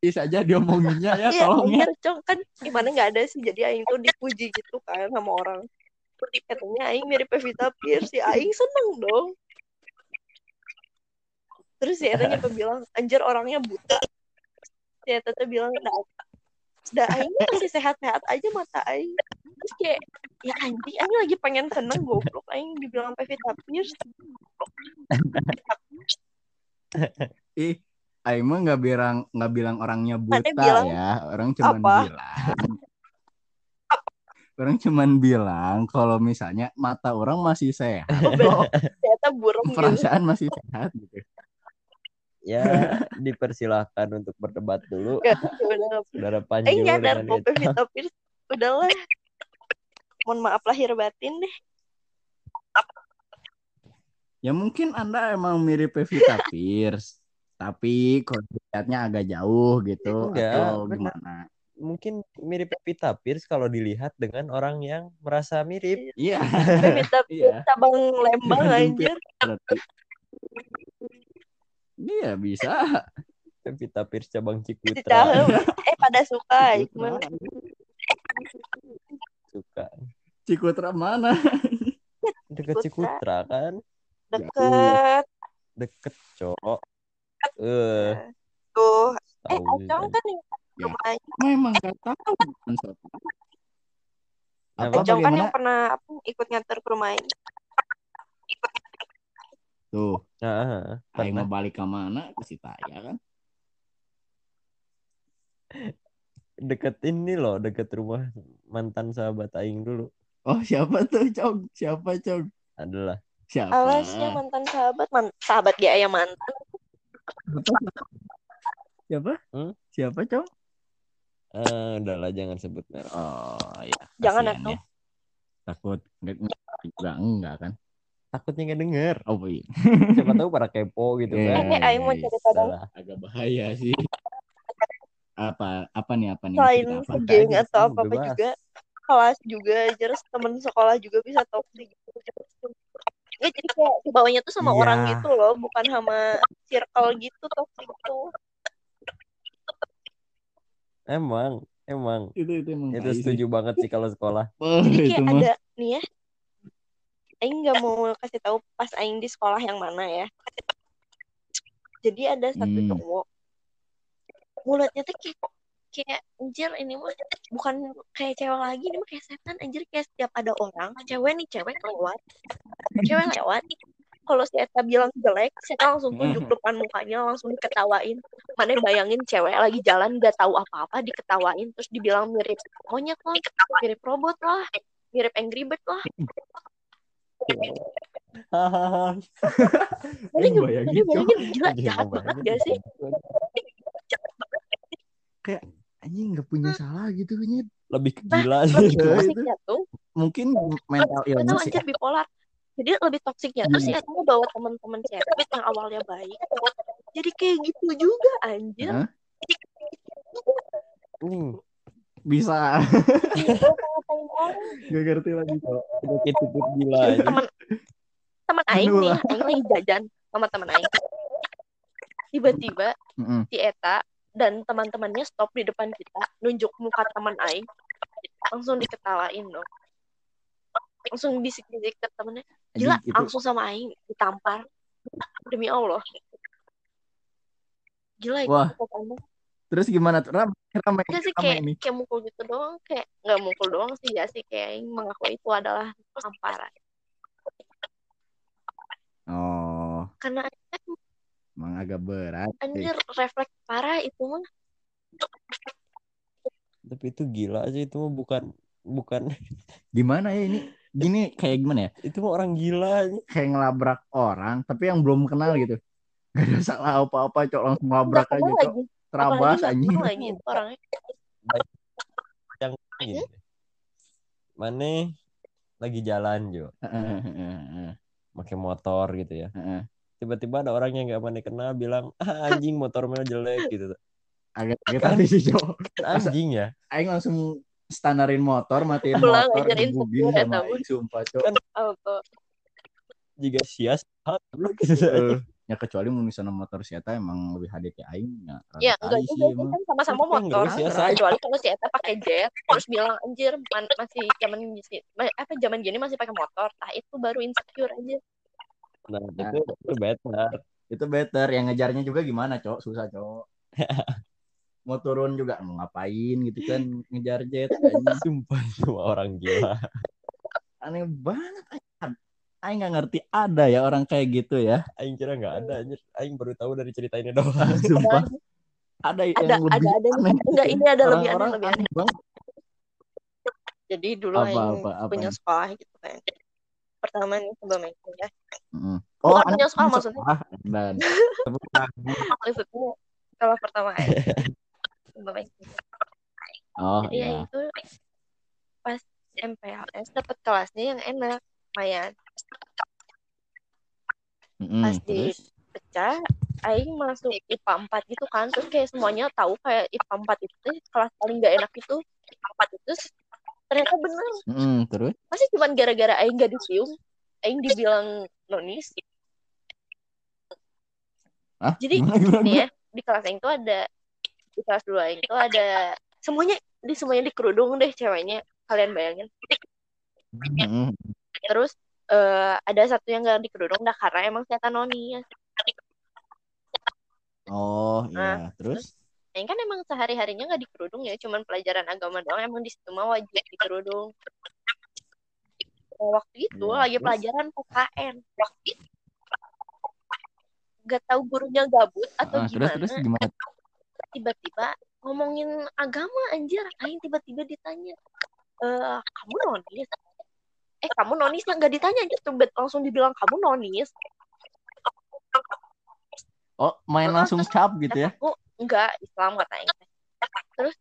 [SPEAKER 2] ini saja diomonginnya ya,
[SPEAKER 3] Iya,
[SPEAKER 2] tolong ya.
[SPEAKER 3] anjir, Cong. kan gimana nggak ada sih jadi Aing tuh dipuji gitu kan sama orang. Katanya Aing mirip Pevita Pierce ya Aing seneng dong. Terus si Eta nyampe bilang anjir orangnya buta. Si Eta tuh bilang nah, dah Aing masih sehat-sehat aja mata Aing terus kayak ya anjing Aing lagi pengen seneng goblok Aing dibilang Pevita Pierce
[SPEAKER 2] Ih, Aing mah nggak bilang nggak bilang orangnya buta
[SPEAKER 3] bilang?
[SPEAKER 2] ya, orang cuman
[SPEAKER 3] apa?
[SPEAKER 2] bilang. Orang cuman bilang kalau misalnya mata orang masih sehat,
[SPEAKER 3] Oh, ternyata burung gitu.
[SPEAKER 2] Perasaan masih sehat gitu.
[SPEAKER 1] ya dipersilahkan untuk berdebat dulu.
[SPEAKER 3] Ya udah
[SPEAKER 1] saudara
[SPEAKER 3] nyadar
[SPEAKER 1] dengan
[SPEAKER 3] kok
[SPEAKER 1] itu
[SPEAKER 3] Pevita Pierce udahlah mohon maaf lahir batin deh
[SPEAKER 2] Ya mungkin Anda emang mirip Pevita Pierce, tapi kalau dilihatnya agak jauh gitu
[SPEAKER 1] Enggak,
[SPEAKER 2] atau
[SPEAKER 1] benar.
[SPEAKER 2] gimana?
[SPEAKER 1] mungkin mirip Pevita Pierce kalau dilihat dengan orang yang merasa mirip
[SPEAKER 2] Iya,
[SPEAKER 3] Pevita
[SPEAKER 2] iya.
[SPEAKER 3] Pierce cabang Lembang
[SPEAKER 2] Dengan
[SPEAKER 3] anjir.
[SPEAKER 2] Iya bisa.
[SPEAKER 1] Pevita Pierce cabang Cikutra
[SPEAKER 3] eh pada suka mah.
[SPEAKER 1] Suka
[SPEAKER 2] Cikutra mana?
[SPEAKER 1] Deket
[SPEAKER 3] Cikutra.
[SPEAKER 1] Kan.
[SPEAKER 3] Deket.
[SPEAKER 1] Deket, Cok. Eh,
[SPEAKER 3] Tuh. Eh, Acong
[SPEAKER 1] kan.
[SPEAKER 3] kan yang
[SPEAKER 2] Ya. Memang gak tahu Apa?
[SPEAKER 3] Acong kan yang pernah apa, ikut nganter ke rumahnya.
[SPEAKER 2] Tuh,
[SPEAKER 1] Nah,
[SPEAKER 2] mau balik ke mana? Ke Sitaya kan?
[SPEAKER 1] Deket ini loh, deket rumah mantan sahabat Aing dulu.
[SPEAKER 2] Oh, siapa tuh, Cong? Siapa, Cong?
[SPEAKER 1] Adalah.
[SPEAKER 2] Siapa?
[SPEAKER 3] Alasnya mantan sahabat, man sahabat dia yang mantan.
[SPEAKER 2] Siapa?
[SPEAKER 1] Hmm?
[SPEAKER 2] Siapa, Cong?
[SPEAKER 1] Eh, udahlah jangan sebut merek.
[SPEAKER 2] Oh, ya.
[SPEAKER 3] Jangan,
[SPEAKER 2] ya. Takut enggak enggak enggak kan?
[SPEAKER 1] Takutnya nggak denger.
[SPEAKER 2] Oh, iya.
[SPEAKER 1] Siapa tahu para kepo gitu
[SPEAKER 2] Iya.
[SPEAKER 1] kan.
[SPEAKER 3] Ini Aing mau cerita dong.
[SPEAKER 2] Agak bahaya sih. Apa apa nih apa nih?
[SPEAKER 3] Selain
[SPEAKER 2] apa?
[SPEAKER 1] aja,
[SPEAKER 3] atau apa-apa
[SPEAKER 1] bebas.
[SPEAKER 3] juga, kelas juga, terus temen sekolah juga bisa toxic. Nggak, jadi kayak bawahnya tuh sama
[SPEAKER 1] Iya.
[SPEAKER 3] orang gitu loh, bukan sama circle gitu toxic tuh.
[SPEAKER 1] Emang, emang.
[SPEAKER 2] Itu itu emang
[SPEAKER 1] Itu
[SPEAKER 2] tai sih.
[SPEAKER 1] setuju banget sih kalau sekolah.
[SPEAKER 2] Oh,
[SPEAKER 3] Jadi
[SPEAKER 2] itu
[SPEAKER 3] kayak
[SPEAKER 2] mah.
[SPEAKER 3] ada nih ya, Aing nggak mau kasih tahu pas Aing di sekolah yang mana ya. Jadi ada satu
[SPEAKER 2] Hmm.
[SPEAKER 3] cowok, mulutnya tuh kayak kayak anjir ini mah bukan kayak cewek lagi ini mah kayak setan anjir kayak setiap ada orang cewek nih cewek lewat. Cewek lewat kalau si Eta bilang jelek saya langsung tunjuk depan mukanya langsung diketawain. Mana bayangin cewek lagi jalan gak tahu apa-apa diketawain terus dibilang mirip monyet lah mirip robot lah mirip Angry Bird lah.
[SPEAKER 1] Hahaha.
[SPEAKER 3] Juga
[SPEAKER 2] bayangin,
[SPEAKER 3] gila jahat banget gak sih
[SPEAKER 2] Anjing nggak punya salah gitu nyet.
[SPEAKER 1] Lebih ke
[SPEAKER 3] Nah,
[SPEAKER 1] gila sih.
[SPEAKER 3] lebih
[SPEAKER 2] itu.
[SPEAKER 3] toksiknya tuh
[SPEAKER 2] Mungkin mental
[SPEAKER 3] Gak tahu
[SPEAKER 2] illness ya.
[SPEAKER 3] anjir bipolar. Jadi lebih toksiknya tuh si
[SPEAKER 2] Gini.
[SPEAKER 3] Eta mau bawa teman-teman cewek yang awalnya baik. Jadi kayak gitu juga anjir.
[SPEAKER 2] Hah?
[SPEAKER 1] Hmm,
[SPEAKER 2] Bisa. Gak ngerti lagi kok.
[SPEAKER 1] penyakit tipe gila aja.
[SPEAKER 3] Teman teman aing nih, aing lagi jajan sama teman aing. Tiba-tiba
[SPEAKER 2] Mm-mm.
[SPEAKER 3] si Eta dan teman-temannya stop di depan kita, nunjuk muka teman aing. Langsung diketawain dong. Langsung bisik-bisik ke temennya. Gila,
[SPEAKER 2] itu
[SPEAKER 3] langsung sama aing ditampar. Demi Allah. Gila itu
[SPEAKER 2] Wah. terus gimana tuh? Ramai ramai
[SPEAKER 3] sih kayak
[SPEAKER 2] ini.
[SPEAKER 3] kayak mukul gitu doang kayak nggak mukul doang sih ya sih kayak Aing mengaku itu adalah tamparan
[SPEAKER 2] Oh,
[SPEAKER 3] karena
[SPEAKER 2] emang agak berat. sih.
[SPEAKER 3] anjir refleks parah itu mah
[SPEAKER 1] Tapi itu gila sih itu mah bukan bukan
[SPEAKER 2] Gimana ya ini? Gini kayak gimana ya?
[SPEAKER 1] itu mah orang gila aja.
[SPEAKER 2] Kayak ngelabrak orang tapi yang belum kenal gitu. Gak ada salah apa-apa, cok langsung ngelabrak
[SPEAKER 3] nggak
[SPEAKER 2] aja, cok.
[SPEAKER 3] lagi
[SPEAKER 2] Terabas anjing.
[SPEAKER 3] lagi orangnya
[SPEAKER 1] yang gini. Mana lagi jalan Jo, pakai motor gitu ya. Tiba-tiba ada orang yang nggak mana kenal bilang ah, anjing motornya jelek gitu.
[SPEAKER 2] Agak agak tadi sih, cok.
[SPEAKER 1] Kan anjing ya.
[SPEAKER 2] Aing langsung standarin motor, matiin
[SPEAKER 3] Pulang
[SPEAKER 2] motor,
[SPEAKER 3] ya,
[SPEAKER 2] sama
[SPEAKER 3] tahu.
[SPEAKER 2] Aing, sumpah, cok.
[SPEAKER 3] auto
[SPEAKER 1] Jika sias lu gitu
[SPEAKER 2] Eh, ya kecuali mau misalnya motor siata emang lebih ya Aing ya.
[SPEAKER 3] ya enggak juga
[SPEAKER 2] sih
[SPEAKER 3] kan sama-sama
[SPEAKER 1] enggak
[SPEAKER 3] motor
[SPEAKER 1] ya,
[SPEAKER 3] kecuali kalau si Eta pakai jet terus bilang anjir man- masih zaman apa zaman gini masih pakai motor nah itu baru insecure aja
[SPEAKER 1] Nah, itu itu better.
[SPEAKER 2] Itu better. Yang ngejarnya juga gimana, cok? Susah, cok. mau turun juga mau ngapain gitu kan ngejar jet.
[SPEAKER 1] Sumpah semua orang gila.
[SPEAKER 2] aneh banget Aing. Aing nggak ngerti ada ya orang kayak gitu ya
[SPEAKER 1] Aing kira nggak ada anjir. Aing baru tahu dari cerita ini doang.
[SPEAKER 2] sumpah ada yang
[SPEAKER 3] ada
[SPEAKER 2] lebih
[SPEAKER 3] ada ada
[SPEAKER 2] aneh
[SPEAKER 3] enggak ini ada lebih aneh
[SPEAKER 2] orang-orang
[SPEAKER 3] lebih aneh
[SPEAKER 2] aneh
[SPEAKER 3] jadi dulu
[SPEAKER 2] Apa,
[SPEAKER 3] Aing
[SPEAKER 2] apa, apa
[SPEAKER 3] punya
[SPEAKER 2] nih?
[SPEAKER 3] sekolah gitu kan pertama nih sebelum Aing kuliah
[SPEAKER 2] Mm.
[SPEAKER 3] Bukan
[SPEAKER 2] aneh
[SPEAKER 3] punya sekolah maksudnya.
[SPEAKER 2] dan
[SPEAKER 3] maksudnya. Sekolah pertama Aing sebelum kuliah
[SPEAKER 2] oh
[SPEAKER 3] jadi
[SPEAKER 2] iya.
[SPEAKER 3] Aing tuh pas MPLS dapat kelasnya yang enak lumayan.
[SPEAKER 2] Mm-mm,
[SPEAKER 3] pas di-
[SPEAKER 2] terus?
[SPEAKER 3] pecah Aing masuk IPA 4 gitu kan. Terus kayak semuanya tahu kayak IPA 4 itu kelas paling gak enak itu. IPA 4 itu ternyata bener.
[SPEAKER 2] Mm-mm, terus?
[SPEAKER 3] Masih cuman gara-gara Aing gak dicium Aing dibilang nonis.
[SPEAKER 2] Ah
[SPEAKER 3] Jadi,
[SPEAKER 2] gimana, gimana,
[SPEAKER 3] nih ya di kelas Aing tuh ada di kelas dua Aing tuh ada semuanya di semuanya di kerudung deh ceweknya kalian bayangin.
[SPEAKER 2] Mm-mm.
[SPEAKER 3] terus eh, ada satu yang gak dikerudung dah karena emang kelihatan noni ya
[SPEAKER 2] Oh
[SPEAKER 3] Nah,
[SPEAKER 2] iya, terus?
[SPEAKER 3] Aing kan emang sehari harinya nggak dikerudung ya cuman pelajaran agama doang emang di situ mah wajib dikerudung. Waktu itu
[SPEAKER 2] Iya,
[SPEAKER 3] lagi
[SPEAKER 2] terus?
[SPEAKER 3] pelajaran PKN waktu itu gak tahu gurunya gabut atau
[SPEAKER 2] Ah, terus
[SPEAKER 3] gimana
[SPEAKER 2] terus gimana?
[SPEAKER 3] tiba-tiba ngomongin agama anjir. Aing tiba-tiba ditanya eh kamu nonis? Eh kamu nonis? Nggak ditanya gitu bet langsung dibilang kamu nonis.
[SPEAKER 2] Oh, main langsung cap gitu ya?
[SPEAKER 3] aku enggak Islam kata Aing teh. terus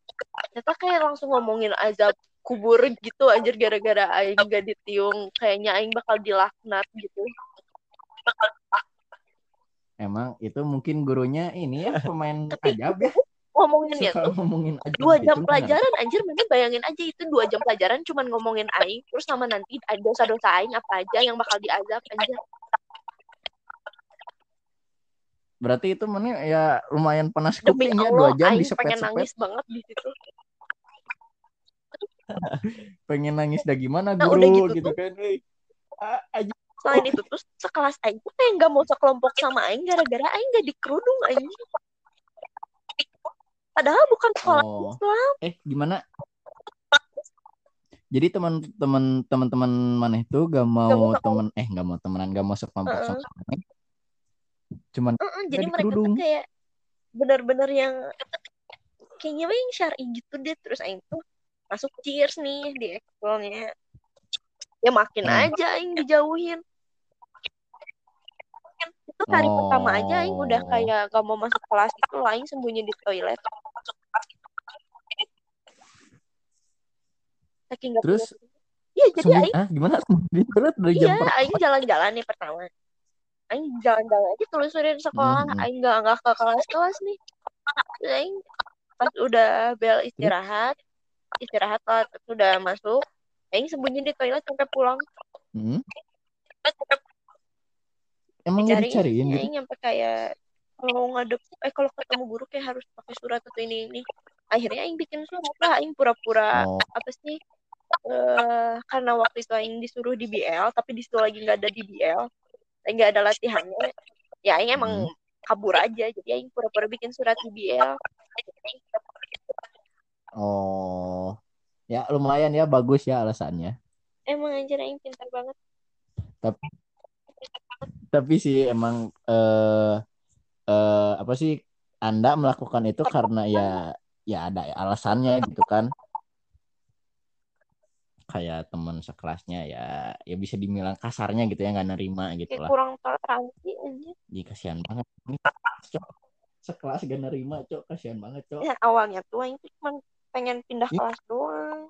[SPEAKER 3] ternyata kayak langsung ngomongin azab kubur gitu anjir gara-gara Aing gak ditiung. Kayaknya Aing bakal dilaknat gitu.
[SPEAKER 2] Emang itu mungkin gurunya ini ya pemain ajab ya?
[SPEAKER 3] ngomongin ya tuh
[SPEAKER 2] ngomongin ajab
[SPEAKER 3] dua
[SPEAKER 2] gitu,
[SPEAKER 3] jam
[SPEAKER 2] nggak
[SPEAKER 3] pelajaran anjir mana bayangin aja itu dua jam pelajaran cuman ngomongin Aing terus sama nanti ada dosa-dosa Aing apa aja yang bakal diazab anjir
[SPEAKER 2] Berarti itu mana ya lumayan panas kuping ya dua jam
[SPEAKER 3] Aing
[SPEAKER 2] disepet
[SPEAKER 3] pengen
[SPEAKER 2] sepet
[SPEAKER 3] nangis banget di situ.
[SPEAKER 2] Pengen nangis dah gimana
[SPEAKER 3] Nah,
[SPEAKER 2] guru
[SPEAKER 3] udah gitu
[SPEAKER 2] gitu
[SPEAKER 3] tuh.
[SPEAKER 2] kan ah, aja
[SPEAKER 3] selain itu tuh sekelas Aing tuh kayak nggak mau sekelompok sama Aing gara-gara Aing gak dikerudung Aing padahal bukan sekolah
[SPEAKER 2] Oh.
[SPEAKER 3] Islam.
[SPEAKER 2] Eh gimana? Jadi teman-teman teman-teman mana itu gak mau
[SPEAKER 3] mau.
[SPEAKER 2] temen eh gak mau temenan gak mau sekelompok
[SPEAKER 3] Heeh.
[SPEAKER 2] sama mana cuman
[SPEAKER 3] Heeh, jadi
[SPEAKER 2] Nggak
[SPEAKER 3] mereka tuh
[SPEAKER 2] dikerudung.
[SPEAKER 3] kayak benar-benar yang kayaknya yang syar'i gitu deh terus Aing tuh masuk cheers nih di ekskulnya ya makin
[SPEAKER 2] Hmm.
[SPEAKER 3] aja Aing dijauhin itu hari pertama aja Aing udah
[SPEAKER 2] Oh.
[SPEAKER 3] kayak gak mau masuk kelas itu lah Aing sembunyi di toilet saking gak
[SPEAKER 2] Terus
[SPEAKER 3] iya jadi Aing
[SPEAKER 2] ah gimana di toilet dari jam
[SPEAKER 3] iya Aing jalan-jalan nih pertama Aing jalan-jalan aja telusurin sekolah.
[SPEAKER 2] Hmm, hmm.
[SPEAKER 3] Aing gak, nggak ke kelas-kelas nih. Terus Aing pas udah bel istirahat istirahat kelas udah masuk Aing sembunyi di toilet sampai pulang.
[SPEAKER 2] Hmm. emang gak
[SPEAKER 3] dicari
[SPEAKER 2] dicariin gitu?
[SPEAKER 3] Aing nyampe kayak kalau ngadep eh kalau ketemu guru kayak harus pakai surat atau ini ini. Akhirnya Aing bikin surat lah Aing pura-pura
[SPEAKER 2] oh.
[SPEAKER 3] apa sih eh karena waktu itu Aing disuruh di BL tapi di situ lagi nggak ada di BL nggak ada latihannya. Ya Aing emang
[SPEAKER 2] Hmm.
[SPEAKER 3] kabur aja. Jadi Aing pura-pura bikin surat di BL
[SPEAKER 2] oh. Ya lumayan ya bagus ya alasannya.
[SPEAKER 3] Emang anjir Aing pintar banget.
[SPEAKER 2] Tapi tapi sih emang eh eh apa sih Anda melakukan itu karena ya ya ada alasannya gitu kan kayak teman sekelasnya ya ya bisa dibilang kasarnya gitu ya nggak nerima gitu lah.
[SPEAKER 3] kurang toleransi anjir
[SPEAKER 2] jadi kasihan banget. Cok, sekelas gak nerima cok. Kasihan banget cok.
[SPEAKER 3] Ya awalnya tuh tuh cuma pengen pindah
[SPEAKER 2] Ih.
[SPEAKER 3] kelas doang.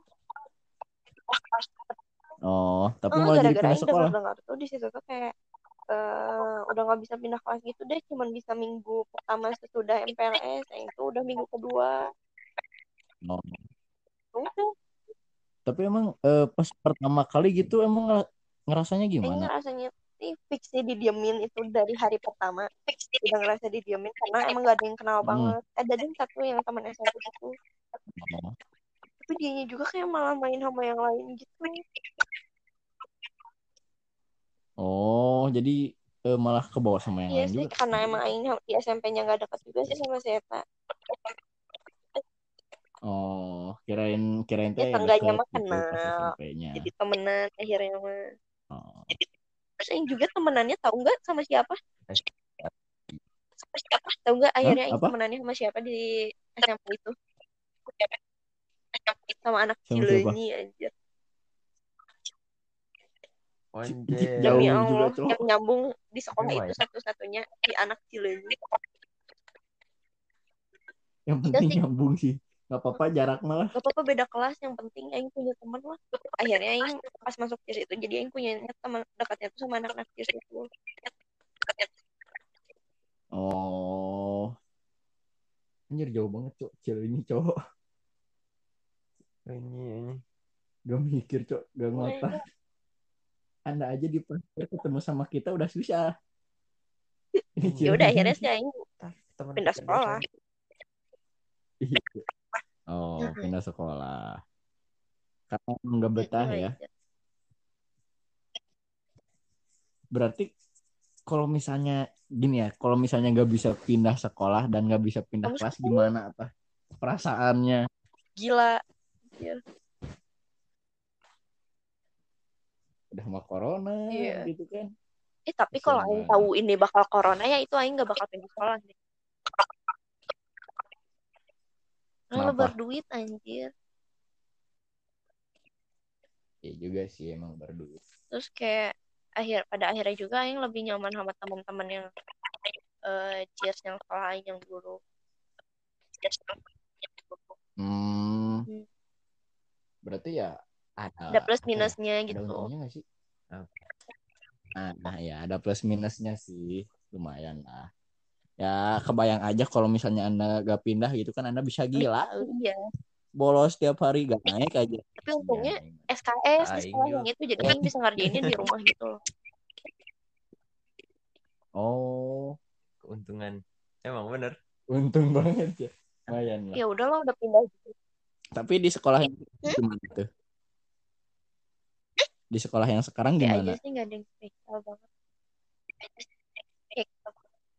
[SPEAKER 2] Oh tapi
[SPEAKER 3] Eh,
[SPEAKER 2] malah jadi
[SPEAKER 3] gara-gara
[SPEAKER 2] pindah
[SPEAKER 3] Aing
[SPEAKER 2] sekolah.
[SPEAKER 3] Dengar-dengar tuh di situ tuh kayak eh udah nggak bisa pindah kelas gitu deh cuman bisa minggu pertama sesudah MPLS tuh udah minggu kedua.
[SPEAKER 2] Oh.
[SPEAKER 3] udah
[SPEAKER 2] tapi emang eh, pas pertama kali gitu emang ngera- ngerasanya gimana
[SPEAKER 3] ngerasanya sih fix sih didiemin itu dari hari pertama udah ngerasa didiemin karena emang gak ada yang kenal
[SPEAKER 2] Hmm.
[SPEAKER 3] banget ada yang satu yang teman SMP itu
[SPEAKER 2] Oh.
[SPEAKER 3] tapi dianya juga kayak malah main sama yang lain gitu
[SPEAKER 2] Oh, jadi eh, malah ke bawah sama yang
[SPEAKER 3] iya
[SPEAKER 2] lain
[SPEAKER 3] sih
[SPEAKER 2] juga.
[SPEAKER 3] karena emang Aing di SMP-nya gak deket juga sih sama si Eta
[SPEAKER 2] Oh, kirain kirain tuh
[SPEAKER 3] Ya,
[SPEAKER 2] yang
[SPEAKER 3] seenggaknya
[SPEAKER 2] deket
[SPEAKER 3] mah kenal. Jadi temenan akhirnya mah
[SPEAKER 2] Oh.
[SPEAKER 3] terus Aing juga temenannya tahu nggak sama siapa tahu nggak akhirnya
[SPEAKER 2] apa?
[SPEAKER 3] temenannya sama siapa di SMP itu sama anak
[SPEAKER 2] Sama siapa?
[SPEAKER 3] Cileunyi aja
[SPEAKER 1] Anjir.
[SPEAKER 2] Jauh
[SPEAKER 3] demi
[SPEAKER 2] juga,
[SPEAKER 3] Allah yang nyambung di sekolah itu satu-satunya di anak Cileunyi
[SPEAKER 2] Yang
[SPEAKER 3] Iya
[SPEAKER 2] penting nyambung sih. Gak apa-apa jarak malah.
[SPEAKER 3] gak apa-apa beda kelas yang penting Aing punya teman lah akhirnya Aing pas masuk cheers itu jadi Aing punya teman dekatnya tuh sama anak-anak cheers itu
[SPEAKER 2] Oh. Anjir jauh banget, Cok. Cil ini, Cok.
[SPEAKER 1] Ini, ini.
[SPEAKER 2] Gak mikir, Cok. Gak ngotak. Anda aja di ketemu sama kita udah susah. Ini
[SPEAKER 3] ya udah akhirnya sih Aing
[SPEAKER 1] Teman
[SPEAKER 3] pindah sekolah
[SPEAKER 2] Iya. Oh, pindah sekolah. Karena nggak betah ya. berarti kalau misalnya gini ya kalau misalnya nggak bisa pindah sekolah dan nggak bisa pindah
[SPEAKER 3] Kamu
[SPEAKER 2] kelas
[SPEAKER 3] sekolah.
[SPEAKER 2] gimana apa perasaannya
[SPEAKER 3] Gila.
[SPEAKER 2] udah sama corona
[SPEAKER 3] Iya.
[SPEAKER 2] gitu kan
[SPEAKER 3] Eh tapi kalau Aing tahu ini bakal corona ya itu Aing gak bakal pindah sekolah deh.
[SPEAKER 2] Kenapa?
[SPEAKER 3] berduit anjir.
[SPEAKER 2] ya juga sih emang berduit
[SPEAKER 3] Terus kayak akhir pada akhirnya juga Aing lebih nyaman sama teman-teman yang eh cheers yang Aing yang dulu.
[SPEAKER 2] hmm.
[SPEAKER 3] Hmm.
[SPEAKER 2] berarti ya ada
[SPEAKER 3] Ada plus
[SPEAKER 2] ya?
[SPEAKER 3] minusnya
[SPEAKER 2] ada
[SPEAKER 3] gitu.
[SPEAKER 2] untungnya nggak sih nah, nah ya ada plus minusnya sih lumayan lah ya kebayang aja kalau misalnya anda gak pindah gitu kan anda bisa gila
[SPEAKER 3] Iya.
[SPEAKER 2] bolos tiap hari gak naik aja
[SPEAKER 3] Tapi untungnya
[SPEAKER 2] Ya,
[SPEAKER 3] SKS di sekolah yang itu jadi Aing bisa ngerjainnya di rumah gitu loh.
[SPEAKER 2] oh
[SPEAKER 1] Keuntungan. Emang bener.
[SPEAKER 2] untung banget ya lumayan lah
[SPEAKER 3] Ya udahlah udah pindah gitu.
[SPEAKER 2] tapi di sekolah yang gimana tuh di sekolah yang sekarang gimana
[SPEAKER 3] aja sih gak ada yang spesial banget.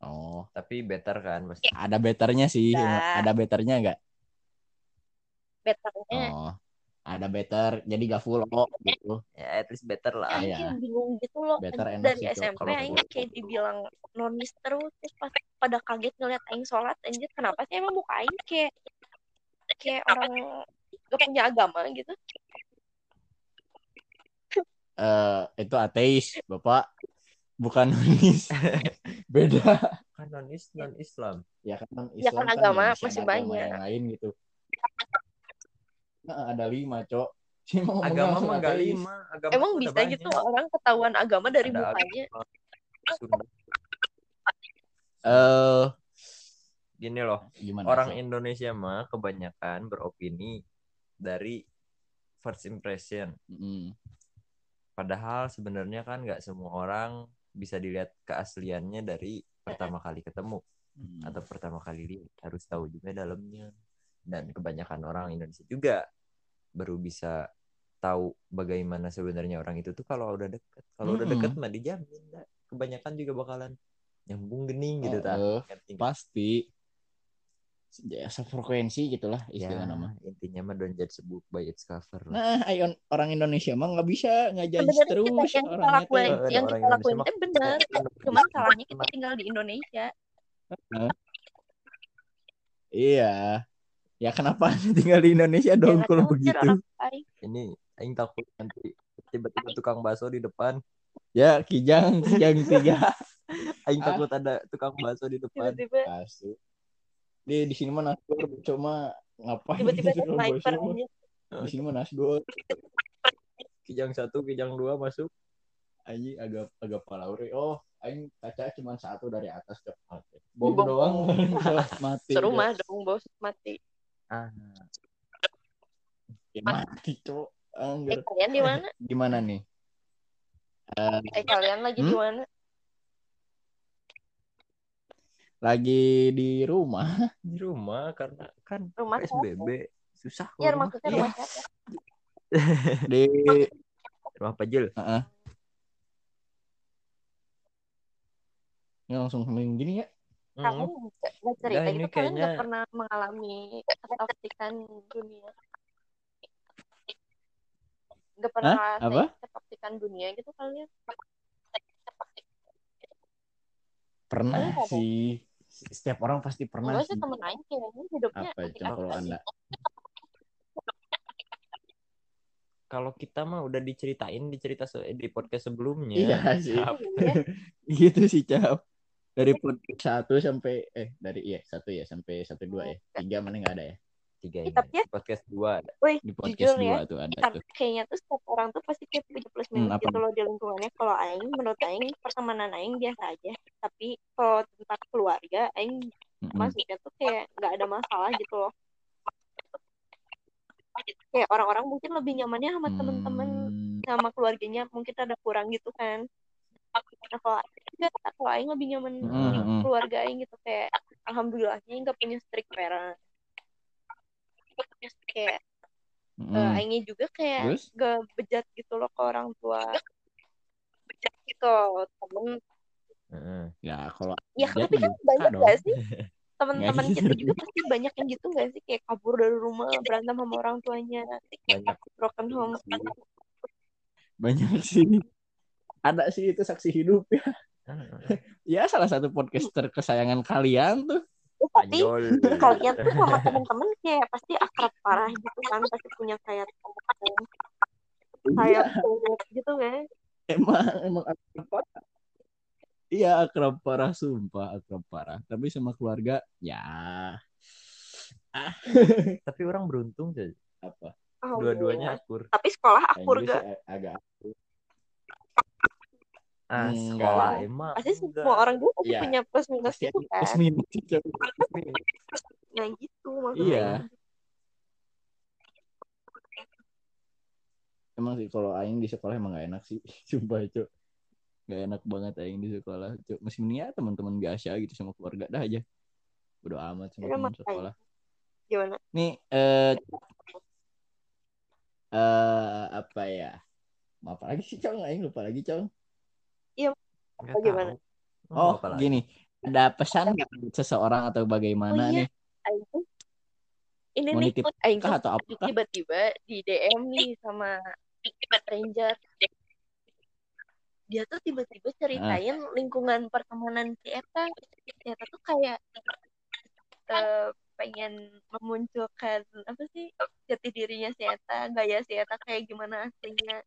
[SPEAKER 3] Gitu.
[SPEAKER 2] oh
[SPEAKER 1] Tapi better kan pasti.
[SPEAKER 2] ada betternya sih
[SPEAKER 3] Ada.
[SPEAKER 2] ada betternya nggak
[SPEAKER 3] betternya
[SPEAKER 2] oh ada better jadi gak full oh gitu
[SPEAKER 1] Ya at least better lah.
[SPEAKER 3] Aing
[SPEAKER 2] iya.
[SPEAKER 3] bingung gitu loh
[SPEAKER 2] Better enak
[SPEAKER 3] dari
[SPEAKER 2] sih,
[SPEAKER 3] SMP Aing
[SPEAKER 2] full.
[SPEAKER 3] kayak dibilang nonis terus terus pas pada kaget ngeliat Aing sholat anjir kenapa sih emang muka Aing kayak kayak orang gak punya agama gitu
[SPEAKER 2] eh itu ateis bapak bukan nulis beda
[SPEAKER 1] Kan non is non Islam.
[SPEAKER 2] ya kan
[SPEAKER 3] Ya
[SPEAKER 2] Islam
[SPEAKER 3] kan agama
[SPEAKER 2] ya
[SPEAKER 3] masih banyak.
[SPEAKER 2] yang lain gitu nah, ada lima cok Sih
[SPEAKER 1] Agama mah enggak
[SPEAKER 2] ateis.
[SPEAKER 1] lima. Agama
[SPEAKER 3] emang bisa
[SPEAKER 1] banyak.
[SPEAKER 3] gitu orang ketahuan agama dari
[SPEAKER 1] Ada
[SPEAKER 3] mukanya
[SPEAKER 2] eh
[SPEAKER 1] Gini loh.
[SPEAKER 2] gimana
[SPEAKER 1] Orang
[SPEAKER 2] Cok?
[SPEAKER 1] Indonesia mah kebanyakan beropini dari first impression.
[SPEAKER 2] Mm,
[SPEAKER 1] Padahal sebenarnya kan nggak semua orang bisa dilihat keasliannya dari pertama kali ketemu
[SPEAKER 2] mm.
[SPEAKER 1] atau pertama kali lihat. Harus tahu juga dalamnya. Dan kebanyakan orang Indonesia juga baru bisa tahu bagaimana sebenarnya orang itu tuh kalau udah deket. Kalau udah
[SPEAKER 2] Mm-mm.
[SPEAKER 1] deket mah dijamin kebanyakan juga bakalan nyambung gening gitu Ngerti nggak?
[SPEAKER 2] pasti sefrekuensi gitulah
[SPEAKER 1] ya
[SPEAKER 2] istilah nama.
[SPEAKER 1] intinya mah don't judge a book by its cover lah.
[SPEAKER 2] nah ayo orang Indonesia mah nggak bisa ngajak terus
[SPEAKER 3] kita yang kita lakuin yang
[SPEAKER 1] orang
[SPEAKER 3] kita lakuin itu benar cuman salahnya kita tinggal di Indonesia.
[SPEAKER 2] Iya. Ya kenapa tinggal di Indonesia
[SPEAKER 3] Ya,
[SPEAKER 2] dong kalau begitu?
[SPEAKER 1] ini aing takut nanti tiba-tiba tukang bakso di depan.
[SPEAKER 2] Ya kijang kijang tiga
[SPEAKER 1] aing
[SPEAKER 2] Ah.
[SPEAKER 1] takut ada tukang bakso di depan.
[SPEAKER 3] Tiba-tiba
[SPEAKER 2] di di sini mah nasgor cuma ngapain
[SPEAKER 3] tiba-tiba sniper
[SPEAKER 2] mah. di sini mah nasgor
[SPEAKER 1] kijang satu kijang dua masuk.
[SPEAKER 2] Aji agak agak palaure oh aing kaca cuma satu dari atas ke bawah
[SPEAKER 3] Bom.
[SPEAKER 2] bom doang. mati
[SPEAKER 3] serumah dong bos. Mati.
[SPEAKER 1] Ah.
[SPEAKER 2] Ya, mati cok.
[SPEAKER 3] Eh
[SPEAKER 2] Angger.
[SPEAKER 3] kalian di mana?
[SPEAKER 2] Gimana nih? Eh,
[SPEAKER 3] eh kalian lagi di
[SPEAKER 2] Hmm?
[SPEAKER 3] mana
[SPEAKER 2] lagi di rumah
[SPEAKER 1] di rumah karena kan
[SPEAKER 3] rumah siapa
[SPEAKER 1] PSBB susah
[SPEAKER 3] ya
[SPEAKER 1] rumah.
[SPEAKER 3] maksudnya rumah siapa
[SPEAKER 2] di
[SPEAKER 1] rumah Pajil
[SPEAKER 2] Heeh. Ini langsung sambil gini ya
[SPEAKER 3] kamu
[SPEAKER 1] Hmm,
[SPEAKER 3] nggak cerita
[SPEAKER 1] Enggak, ini
[SPEAKER 3] gitu kalian nggak
[SPEAKER 1] kayaknya-
[SPEAKER 3] pernah mengalami ketoksikan dunia nggak pernah
[SPEAKER 2] Hah? Apa?
[SPEAKER 3] ketoksikan dunia gitu kalian
[SPEAKER 2] pernah
[SPEAKER 3] Enggak dong.
[SPEAKER 2] sih setiap orang pasti pernah
[SPEAKER 3] sih temen aing kayaknya hidupnya
[SPEAKER 2] apa itu
[SPEAKER 3] asik-asik
[SPEAKER 2] kalau
[SPEAKER 3] aja.
[SPEAKER 2] anda?
[SPEAKER 1] Kalau kita mah udah diceritain dicerita se- di podcast sebelumnya.
[SPEAKER 2] Iya sih.
[SPEAKER 3] Iya.
[SPEAKER 2] gitu sih cap. Dari podcast satu sampai eh dari iya satu ya sampai satu dua ya. Tiga mana nggak ada ya
[SPEAKER 1] tiga ini
[SPEAKER 3] ya-
[SPEAKER 1] Di podcast dua ada
[SPEAKER 3] Wih,
[SPEAKER 2] di podcast
[SPEAKER 3] jujur ya,
[SPEAKER 2] dua tuh ada
[SPEAKER 3] tapi
[SPEAKER 2] tuh
[SPEAKER 3] kayaknya tuh setiap orang tuh pasti kayak punya plus minus
[SPEAKER 2] Hmm,
[SPEAKER 3] gitu loh di lingkungannya. Kalau Aing, menurut Aing pertemanan Aing biasa aja. Tapi kalau tentang keluarga, Aing
[SPEAKER 2] Mm-mm.
[SPEAKER 3] maksudnya tuh kayak nggak ada masalah gitu loh. Kayak orang-orang mungkin lebih nyamannya sama temen-temen
[SPEAKER 2] Hmm,
[SPEAKER 3] sama keluarganya mungkin ada kurang gitu kan. Nah kalau enggak, kalau Aing lebih nyaman
[SPEAKER 2] Mm,
[SPEAKER 3] di
[SPEAKER 2] mm.
[SPEAKER 3] keluarga Aing gitu kayak alhamdulillahnya nggak punya strict parent. Kayak eh, Aingnya juga kayak
[SPEAKER 2] terus
[SPEAKER 3] gak bejat gitu loh ke orang tua kalau temen
[SPEAKER 1] Heeh.
[SPEAKER 2] Ya kalau
[SPEAKER 3] ya tapi kan banyak
[SPEAKER 2] dong.
[SPEAKER 3] gak sih teman-teman kita
[SPEAKER 2] gitu.
[SPEAKER 3] juga pasti banyak yang gitu gak sih kayak kabur dari rumah berantem sama orang tuanya
[SPEAKER 1] banyak
[SPEAKER 3] broken home
[SPEAKER 2] banyak sih. Ada sih itu saksi hidup ya.
[SPEAKER 1] Heeh.
[SPEAKER 2] Ya salah satu podcaster kesayangan kalian tuh.
[SPEAKER 3] Tapi kalian tuh sama teman-teman kayak pasti akrab parah gitu kan pasti punya kayak temen kayak banget gitu kan
[SPEAKER 2] Emang emang akrab parah. Iya akrab parah sumpah akrab parah. Tapi sama keluarga ya
[SPEAKER 1] tapi orang beruntung sih
[SPEAKER 2] apa?
[SPEAKER 3] Oh,
[SPEAKER 1] dua-duanya
[SPEAKER 3] iya.
[SPEAKER 1] akur
[SPEAKER 3] tapi sekolah akur gak
[SPEAKER 2] agak
[SPEAKER 1] ah
[SPEAKER 2] Enggak.
[SPEAKER 1] sekolah emang
[SPEAKER 3] pasti
[SPEAKER 1] enggak.
[SPEAKER 3] semua orang juga pasti
[SPEAKER 2] Iya.
[SPEAKER 3] punya plus minus
[SPEAKER 2] pasti
[SPEAKER 3] gitu
[SPEAKER 2] ada
[SPEAKER 3] kan
[SPEAKER 2] plus minus
[SPEAKER 3] nah gitu maksudnya
[SPEAKER 2] Iya. Emang sih kalau aing di sekolah emang gak enak sih. Sumpah, Cok. Gak enak banget aing di sekolah, Cok. Masih mending ya teman-teman biasa gitu sama keluarga dah aja. Bodo amat sama
[SPEAKER 3] Udah,
[SPEAKER 2] teman sekolah.
[SPEAKER 3] gimana
[SPEAKER 2] Nih eh eh apa ya? Mau apa lagi sih, Cong? Aing lupa lagi, Cong.
[SPEAKER 1] Nggak
[SPEAKER 3] Bagaimana?
[SPEAKER 1] tahu.
[SPEAKER 2] Oh,
[SPEAKER 1] lagi?
[SPEAKER 2] gini. Ada pesan nggak buat seseorang atau bagaimana
[SPEAKER 3] Oh, iya.
[SPEAKER 2] nih?
[SPEAKER 3] Ini
[SPEAKER 2] Mau
[SPEAKER 3] nih Aing
[SPEAKER 2] atau apa?
[SPEAKER 3] tiba-tiba di DM nih sama stranger dia tuh tiba-tiba ceritain lingkungan pertemanan si Eta si Eta tuh kayak eh, pengen memunculkan apa sih jati dirinya si Eta gaya si Eta kayak gimana aslinya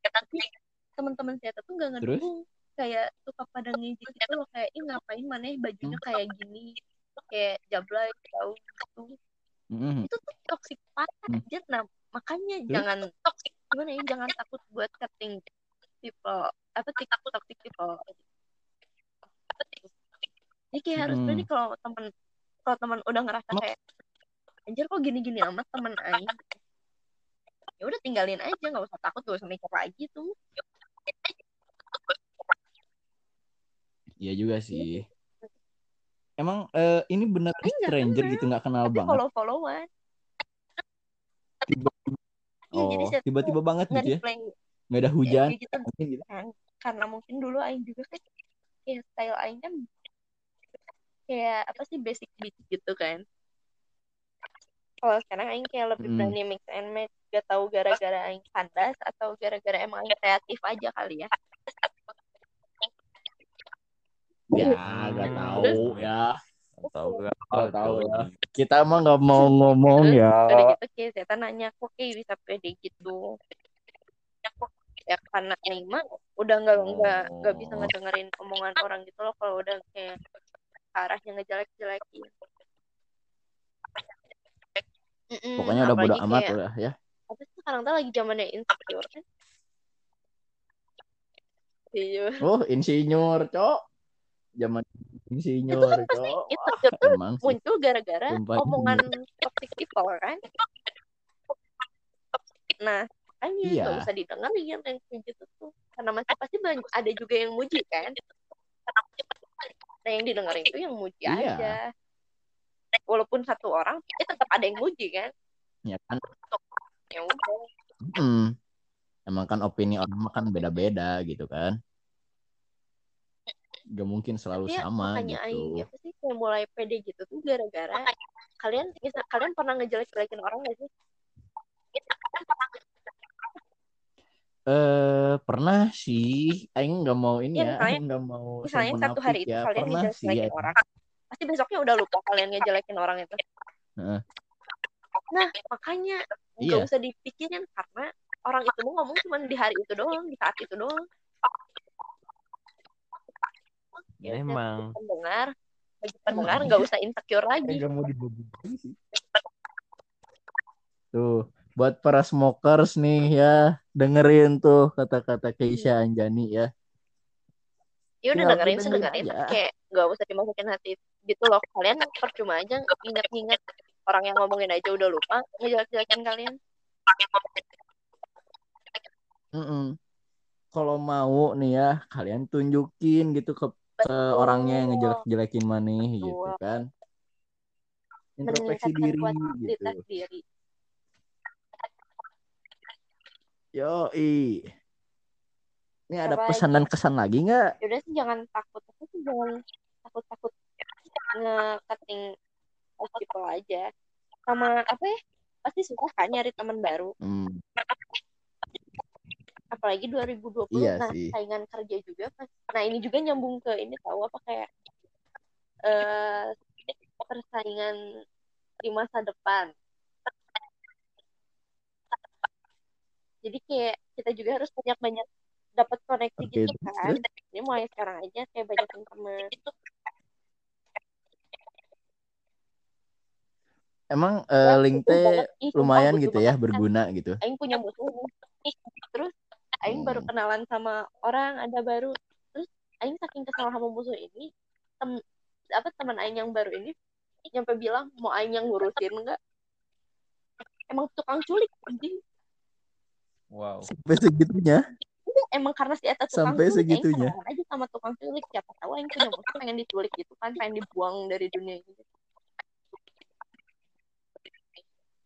[SPEAKER 3] tapi teman-teman Eta tuh gak
[SPEAKER 2] Terus?
[SPEAKER 3] ngedukung. Kayak suka pada ngejek gitu loh kayak ih ngapain mana bajunya kayak gini? Kayak jablay tahu gitu.
[SPEAKER 2] Mm-mm.
[SPEAKER 3] itu tuh toxic parah
[SPEAKER 2] Hmm.
[SPEAKER 3] nah makanya
[SPEAKER 2] Terus?
[SPEAKER 3] jangan toxic. Gimana ya? Jangan takut buat cutting people apa sih takut toxic people. Jadi kayak harus
[SPEAKER 2] Hmm.
[SPEAKER 3] berani kalau teman kalau teman udah ngerasa kayak anjir kok gini-gini amat teman aing ya udah tinggalin aja. Nggak usah takut gak usah mikir lagi tuh
[SPEAKER 2] Iya juga sih. Emang eh, ini benar stranger
[SPEAKER 3] kenal,
[SPEAKER 2] gitu nggak kenal
[SPEAKER 3] tapi
[SPEAKER 2] banget.
[SPEAKER 3] follow followan Iya, jadi
[SPEAKER 2] Oh, tiba-tiba banget gitu ya.
[SPEAKER 3] reply
[SPEAKER 2] Nggak ada hujan.
[SPEAKER 3] gitu
[SPEAKER 2] mungkin gitu.
[SPEAKER 3] kan karena mungkin dulu Aing juga kan kayak style Aing kan kayak apa sih basic beat gitu kan kalau sekarang Aing kayak lebih
[SPEAKER 2] Mm.
[SPEAKER 3] berani mix and match gak tahu gara-gara Aing kandas atau gara-gara emang Aing kreatif aja kali ya
[SPEAKER 2] Ya,
[SPEAKER 1] Hmm.
[SPEAKER 2] nggak tahu ya.
[SPEAKER 1] Nggak tahu nggak
[SPEAKER 2] tahu ya. Kita mah nggak mau ngomong
[SPEAKER 3] Terus
[SPEAKER 2] ya.
[SPEAKER 3] udah gitu kayak Zeta nanya kok kayak bisa pede gitu ya karena mah udah nggak nggak nggak bisa
[SPEAKER 2] Oh.
[SPEAKER 3] ngedengerin omongan orang gitu loh kalau udah kayak arahnya ngejelek-jelekin Mm-mm,
[SPEAKER 2] Pokoknya udah bodo amat
[SPEAKER 3] kayak-
[SPEAKER 2] udah ya.
[SPEAKER 3] sih sekarang tuh lagi zamannya insecure kan iya
[SPEAKER 2] Oh, insinyur, Cok. Zaman insinyur, Cok.
[SPEAKER 3] insecure tuh
[SPEAKER 2] Emang
[SPEAKER 3] muncul gara-gara omongan toxic people kan nah makanya
[SPEAKER 2] Iya.
[SPEAKER 3] nggak usah didengerin yang kayak gitu tuh karena masih pasti banyak ada juga yang muji kan nah yang didengerin itu yang muji
[SPEAKER 2] Iya.
[SPEAKER 3] aja walaupun satu orang tapi tetap ada yang muji kan
[SPEAKER 2] Ya kan?
[SPEAKER 3] ya udah
[SPEAKER 2] Hmm. Emang kan opini orang mah kan beda-beda gitu kan. Gak mungkin selalu
[SPEAKER 3] ya,
[SPEAKER 2] sama
[SPEAKER 3] makanya Aing
[SPEAKER 2] gitu.
[SPEAKER 3] apa sih kayak mulai pede gitu tuh gara-gara kalian misal kalian pernah ngejelek-jelekin orang gak sih?
[SPEAKER 2] Eh pernah sih, Aing nggak mau ini
[SPEAKER 3] Iya,
[SPEAKER 2] ya,
[SPEAKER 3] misalnya-
[SPEAKER 2] Aing nggak mau
[SPEAKER 3] Misalnya satu hari itu
[SPEAKER 2] ya.
[SPEAKER 3] kalian
[SPEAKER 2] Pernah sih
[SPEAKER 3] ngejelek-jelekin
[SPEAKER 2] ya.
[SPEAKER 3] orang, pasti besoknya udah lupa kalian ngejelekin orang itu.
[SPEAKER 2] Heeh.
[SPEAKER 3] Nah makanya nggak
[SPEAKER 2] Iya.
[SPEAKER 3] usah dipikirin karena orang itu mau ngomong cuma di hari itu doang, di saat itu doang. Ya, udah,
[SPEAKER 1] Memang.
[SPEAKER 3] pendengar, bagi pendengar nggak usah insecure lagi.
[SPEAKER 2] nggak mau dibobol sih. Tuh, buat para smokers nih ya, dengerin tuh kata-kata Keisha Anjani ya.
[SPEAKER 3] Ya udah dengerin sih
[SPEAKER 2] dengerin
[SPEAKER 3] tapi kayak nggak usah dimasukin hati gitu loh. Kalian percuma aja inget-inget orang yang ngomongin aja udah lupa ngejelek-jelekin kalian.
[SPEAKER 2] Mm-mm. Kalau mau nih ya, kalian tunjukin gitu ke
[SPEAKER 3] Betul.
[SPEAKER 2] orangnya yang ngejelek-jelekin maneh gitu kan. Introspeksi diri gitu.
[SPEAKER 3] diri.
[SPEAKER 2] Yo, Ini ada
[SPEAKER 3] Apa
[SPEAKER 2] pesan
[SPEAKER 3] lagi?
[SPEAKER 2] dan kesan lagi nggak?
[SPEAKER 3] ya udah sih jangan takut aku sih jangan takut takut nge-cutting off people aja sama apa ya pasti susah kan nyari teman baru
[SPEAKER 2] Hmm,
[SPEAKER 3] apalagi 2020
[SPEAKER 2] Iya
[SPEAKER 3] nah
[SPEAKER 2] sih.
[SPEAKER 3] saingan kerja juga nah ini juga nyambung ke ini tahu apa kayak eh persaingan di masa depan jadi kayak kita juga harus banyak banyak dapat koneksi
[SPEAKER 2] Oke,
[SPEAKER 3] gitu
[SPEAKER 2] terus,
[SPEAKER 3] kan ini mulai sekarang aja kayak banyak teman
[SPEAKER 2] emang
[SPEAKER 3] Ya,
[SPEAKER 2] eh, link
[SPEAKER 3] butuh
[SPEAKER 2] teh
[SPEAKER 3] banget. Ih, sumpah,
[SPEAKER 2] lumayan gitu ya berguna gitu.
[SPEAKER 3] Aing punya musuh terus Aing baru
[SPEAKER 2] Hmm.
[SPEAKER 3] kenalan sama orang ada baru terus Aing saking kesal sama musuh ini tem apa teman Aing yang baru ini nyampe bilang mau Aing yang ngurusin enggak emang tukang culik anjing
[SPEAKER 1] Wow.
[SPEAKER 2] Sampai segitunya.
[SPEAKER 3] emang karena si Eta tukang
[SPEAKER 2] Sampai
[SPEAKER 3] culik Aing
[SPEAKER 2] segitunya.
[SPEAKER 3] aja sama tukang culik siapa tahu Aing punya musuh pengen diculik gitu kan pengen dibuang dari dunia ini
[SPEAKER 2] Sarap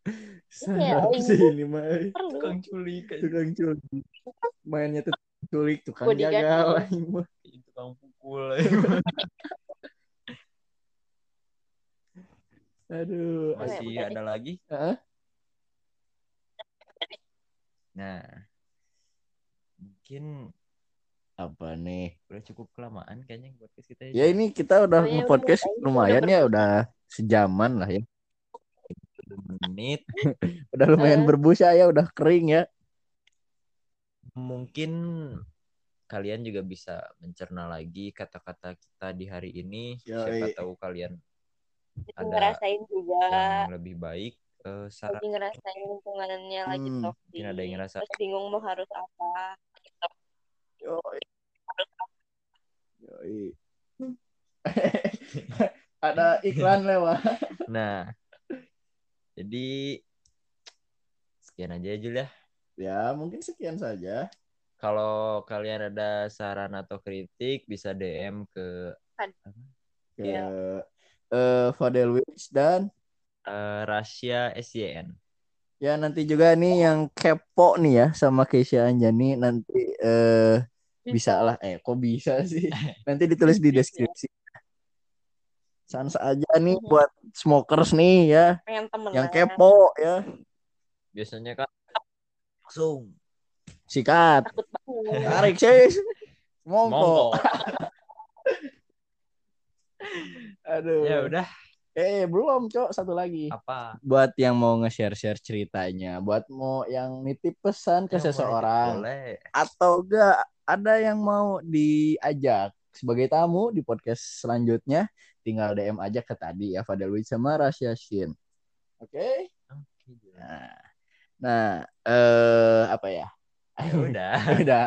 [SPEAKER 3] Aing
[SPEAKER 2] sih ini mah.
[SPEAKER 1] Tukang culik aja.
[SPEAKER 2] Tukang culik. Mainnya tuh culik, tukang
[SPEAKER 3] Bodyguard.
[SPEAKER 2] jagal.
[SPEAKER 1] Tukang pukul.
[SPEAKER 2] Aduh.
[SPEAKER 1] Masih
[SPEAKER 3] udah
[SPEAKER 1] ada lagi?
[SPEAKER 2] Heeh.
[SPEAKER 1] Nah, mungkin
[SPEAKER 2] Apa nih?
[SPEAKER 1] udah cukup kelamaan kayaknya podcast kita
[SPEAKER 2] Ya ini kita udah
[SPEAKER 3] Oh, ya,
[SPEAKER 2] nge-podcast
[SPEAKER 3] udah, udah
[SPEAKER 2] lumayan ya, udah sejaman lah ya.
[SPEAKER 1] Menit.
[SPEAKER 2] Udah lumayan
[SPEAKER 3] Eh.
[SPEAKER 2] berbusa ya, udah kering ya.
[SPEAKER 1] Mungkin kalian juga bisa mencerna lagi kata-kata kita di hari ini. Siapa
[SPEAKER 2] Yoi.
[SPEAKER 1] tahu kalian
[SPEAKER 3] Jadi
[SPEAKER 1] Ada
[SPEAKER 3] ngerasain juga
[SPEAKER 1] yang lebih baik. Eh, saran
[SPEAKER 3] lagi ngerasain lingkungannya lagi
[SPEAKER 2] Hmm,
[SPEAKER 3] toxic
[SPEAKER 1] mungkin ada yang ngerasa-
[SPEAKER 3] terus bingung mau harus apa
[SPEAKER 2] Yoi. Yoi. Ada iklan lewat.
[SPEAKER 1] Nah, jadi sekian aja ya Jul ya.
[SPEAKER 2] Ya, mungkin sekian saja.
[SPEAKER 1] Kalau kalian ada saran atau kritik bisa DM ke
[SPEAKER 2] Ke
[SPEAKER 3] Ya.
[SPEAKER 2] eh Fadel Witch dan
[SPEAKER 1] eh, Rasya SYN.
[SPEAKER 2] ya nanti juga nih yang kepo nih ya sama Keisha Anjani nanti eh bisa lah eh kok bisa sih nanti ditulis di deskripsi sans aja nih
[SPEAKER 3] Mhm.
[SPEAKER 2] buat smokers nih ya.
[SPEAKER 3] Pengen temenan
[SPEAKER 2] yang kepo ya.
[SPEAKER 1] Biasanya kan langsung.
[SPEAKER 2] Sikat.
[SPEAKER 3] Takut banget.
[SPEAKER 2] Tarik sih
[SPEAKER 1] monggo.
[SPEAKER 2] aduh.
[SPEAKER 1] Ya udah.
[SPEAKER 2] Eh belum cok. Satu lagi.
[SPEAKER 1] Apa?
[SPEAKER 2] buat yang mau nge-share share ceritanya buat mau yang nitip pesan ke
[SPEAKER 1] Ya,
[SPEAKER 2] seseorang
[SPEAKER 1] Boleh.
[SPEAKER 2] atau enggak ada yang mau diajak sebagai tamu di podcast selanjutnya tinggal DM aja ke tadi ya Fadel Wid sama Rasya Shin. Oke.
[SPEAKER 1] Oke, Jul.
[SPEAKER 2] nah nah eh apa ya?
[SPEAKER 1] Ya udah.
[SPEAKER 2] udah.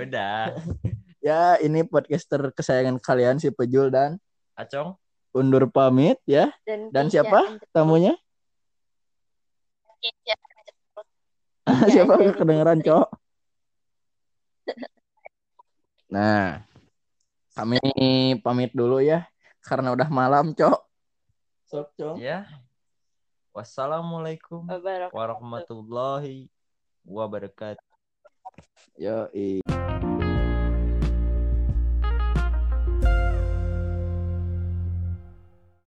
[SPEAKER 1] Udah.
[SPEAKER 2] ya ini podcaster kesayangan kalian si Pejul dan
[SPEAKER 1] Acong.
[SPEAKER 2] undur pamit ya.
[SPEAKER 3] Dan
[SPEAKER 2] dan siapa tamunya?
[SPEAKER 3] Keisha
[SPEAKER 2] siapa
[SPEAKER 3] Anjani
[SPEAKER 2] kedengeran cok? Nah kami pamit dulu ya karena udah malam cok sok cok
[SPEAKER 1] Ya. Wassalamualaikum warahmatullahi wabarakatuh.
[SPEAKER 2] Yo,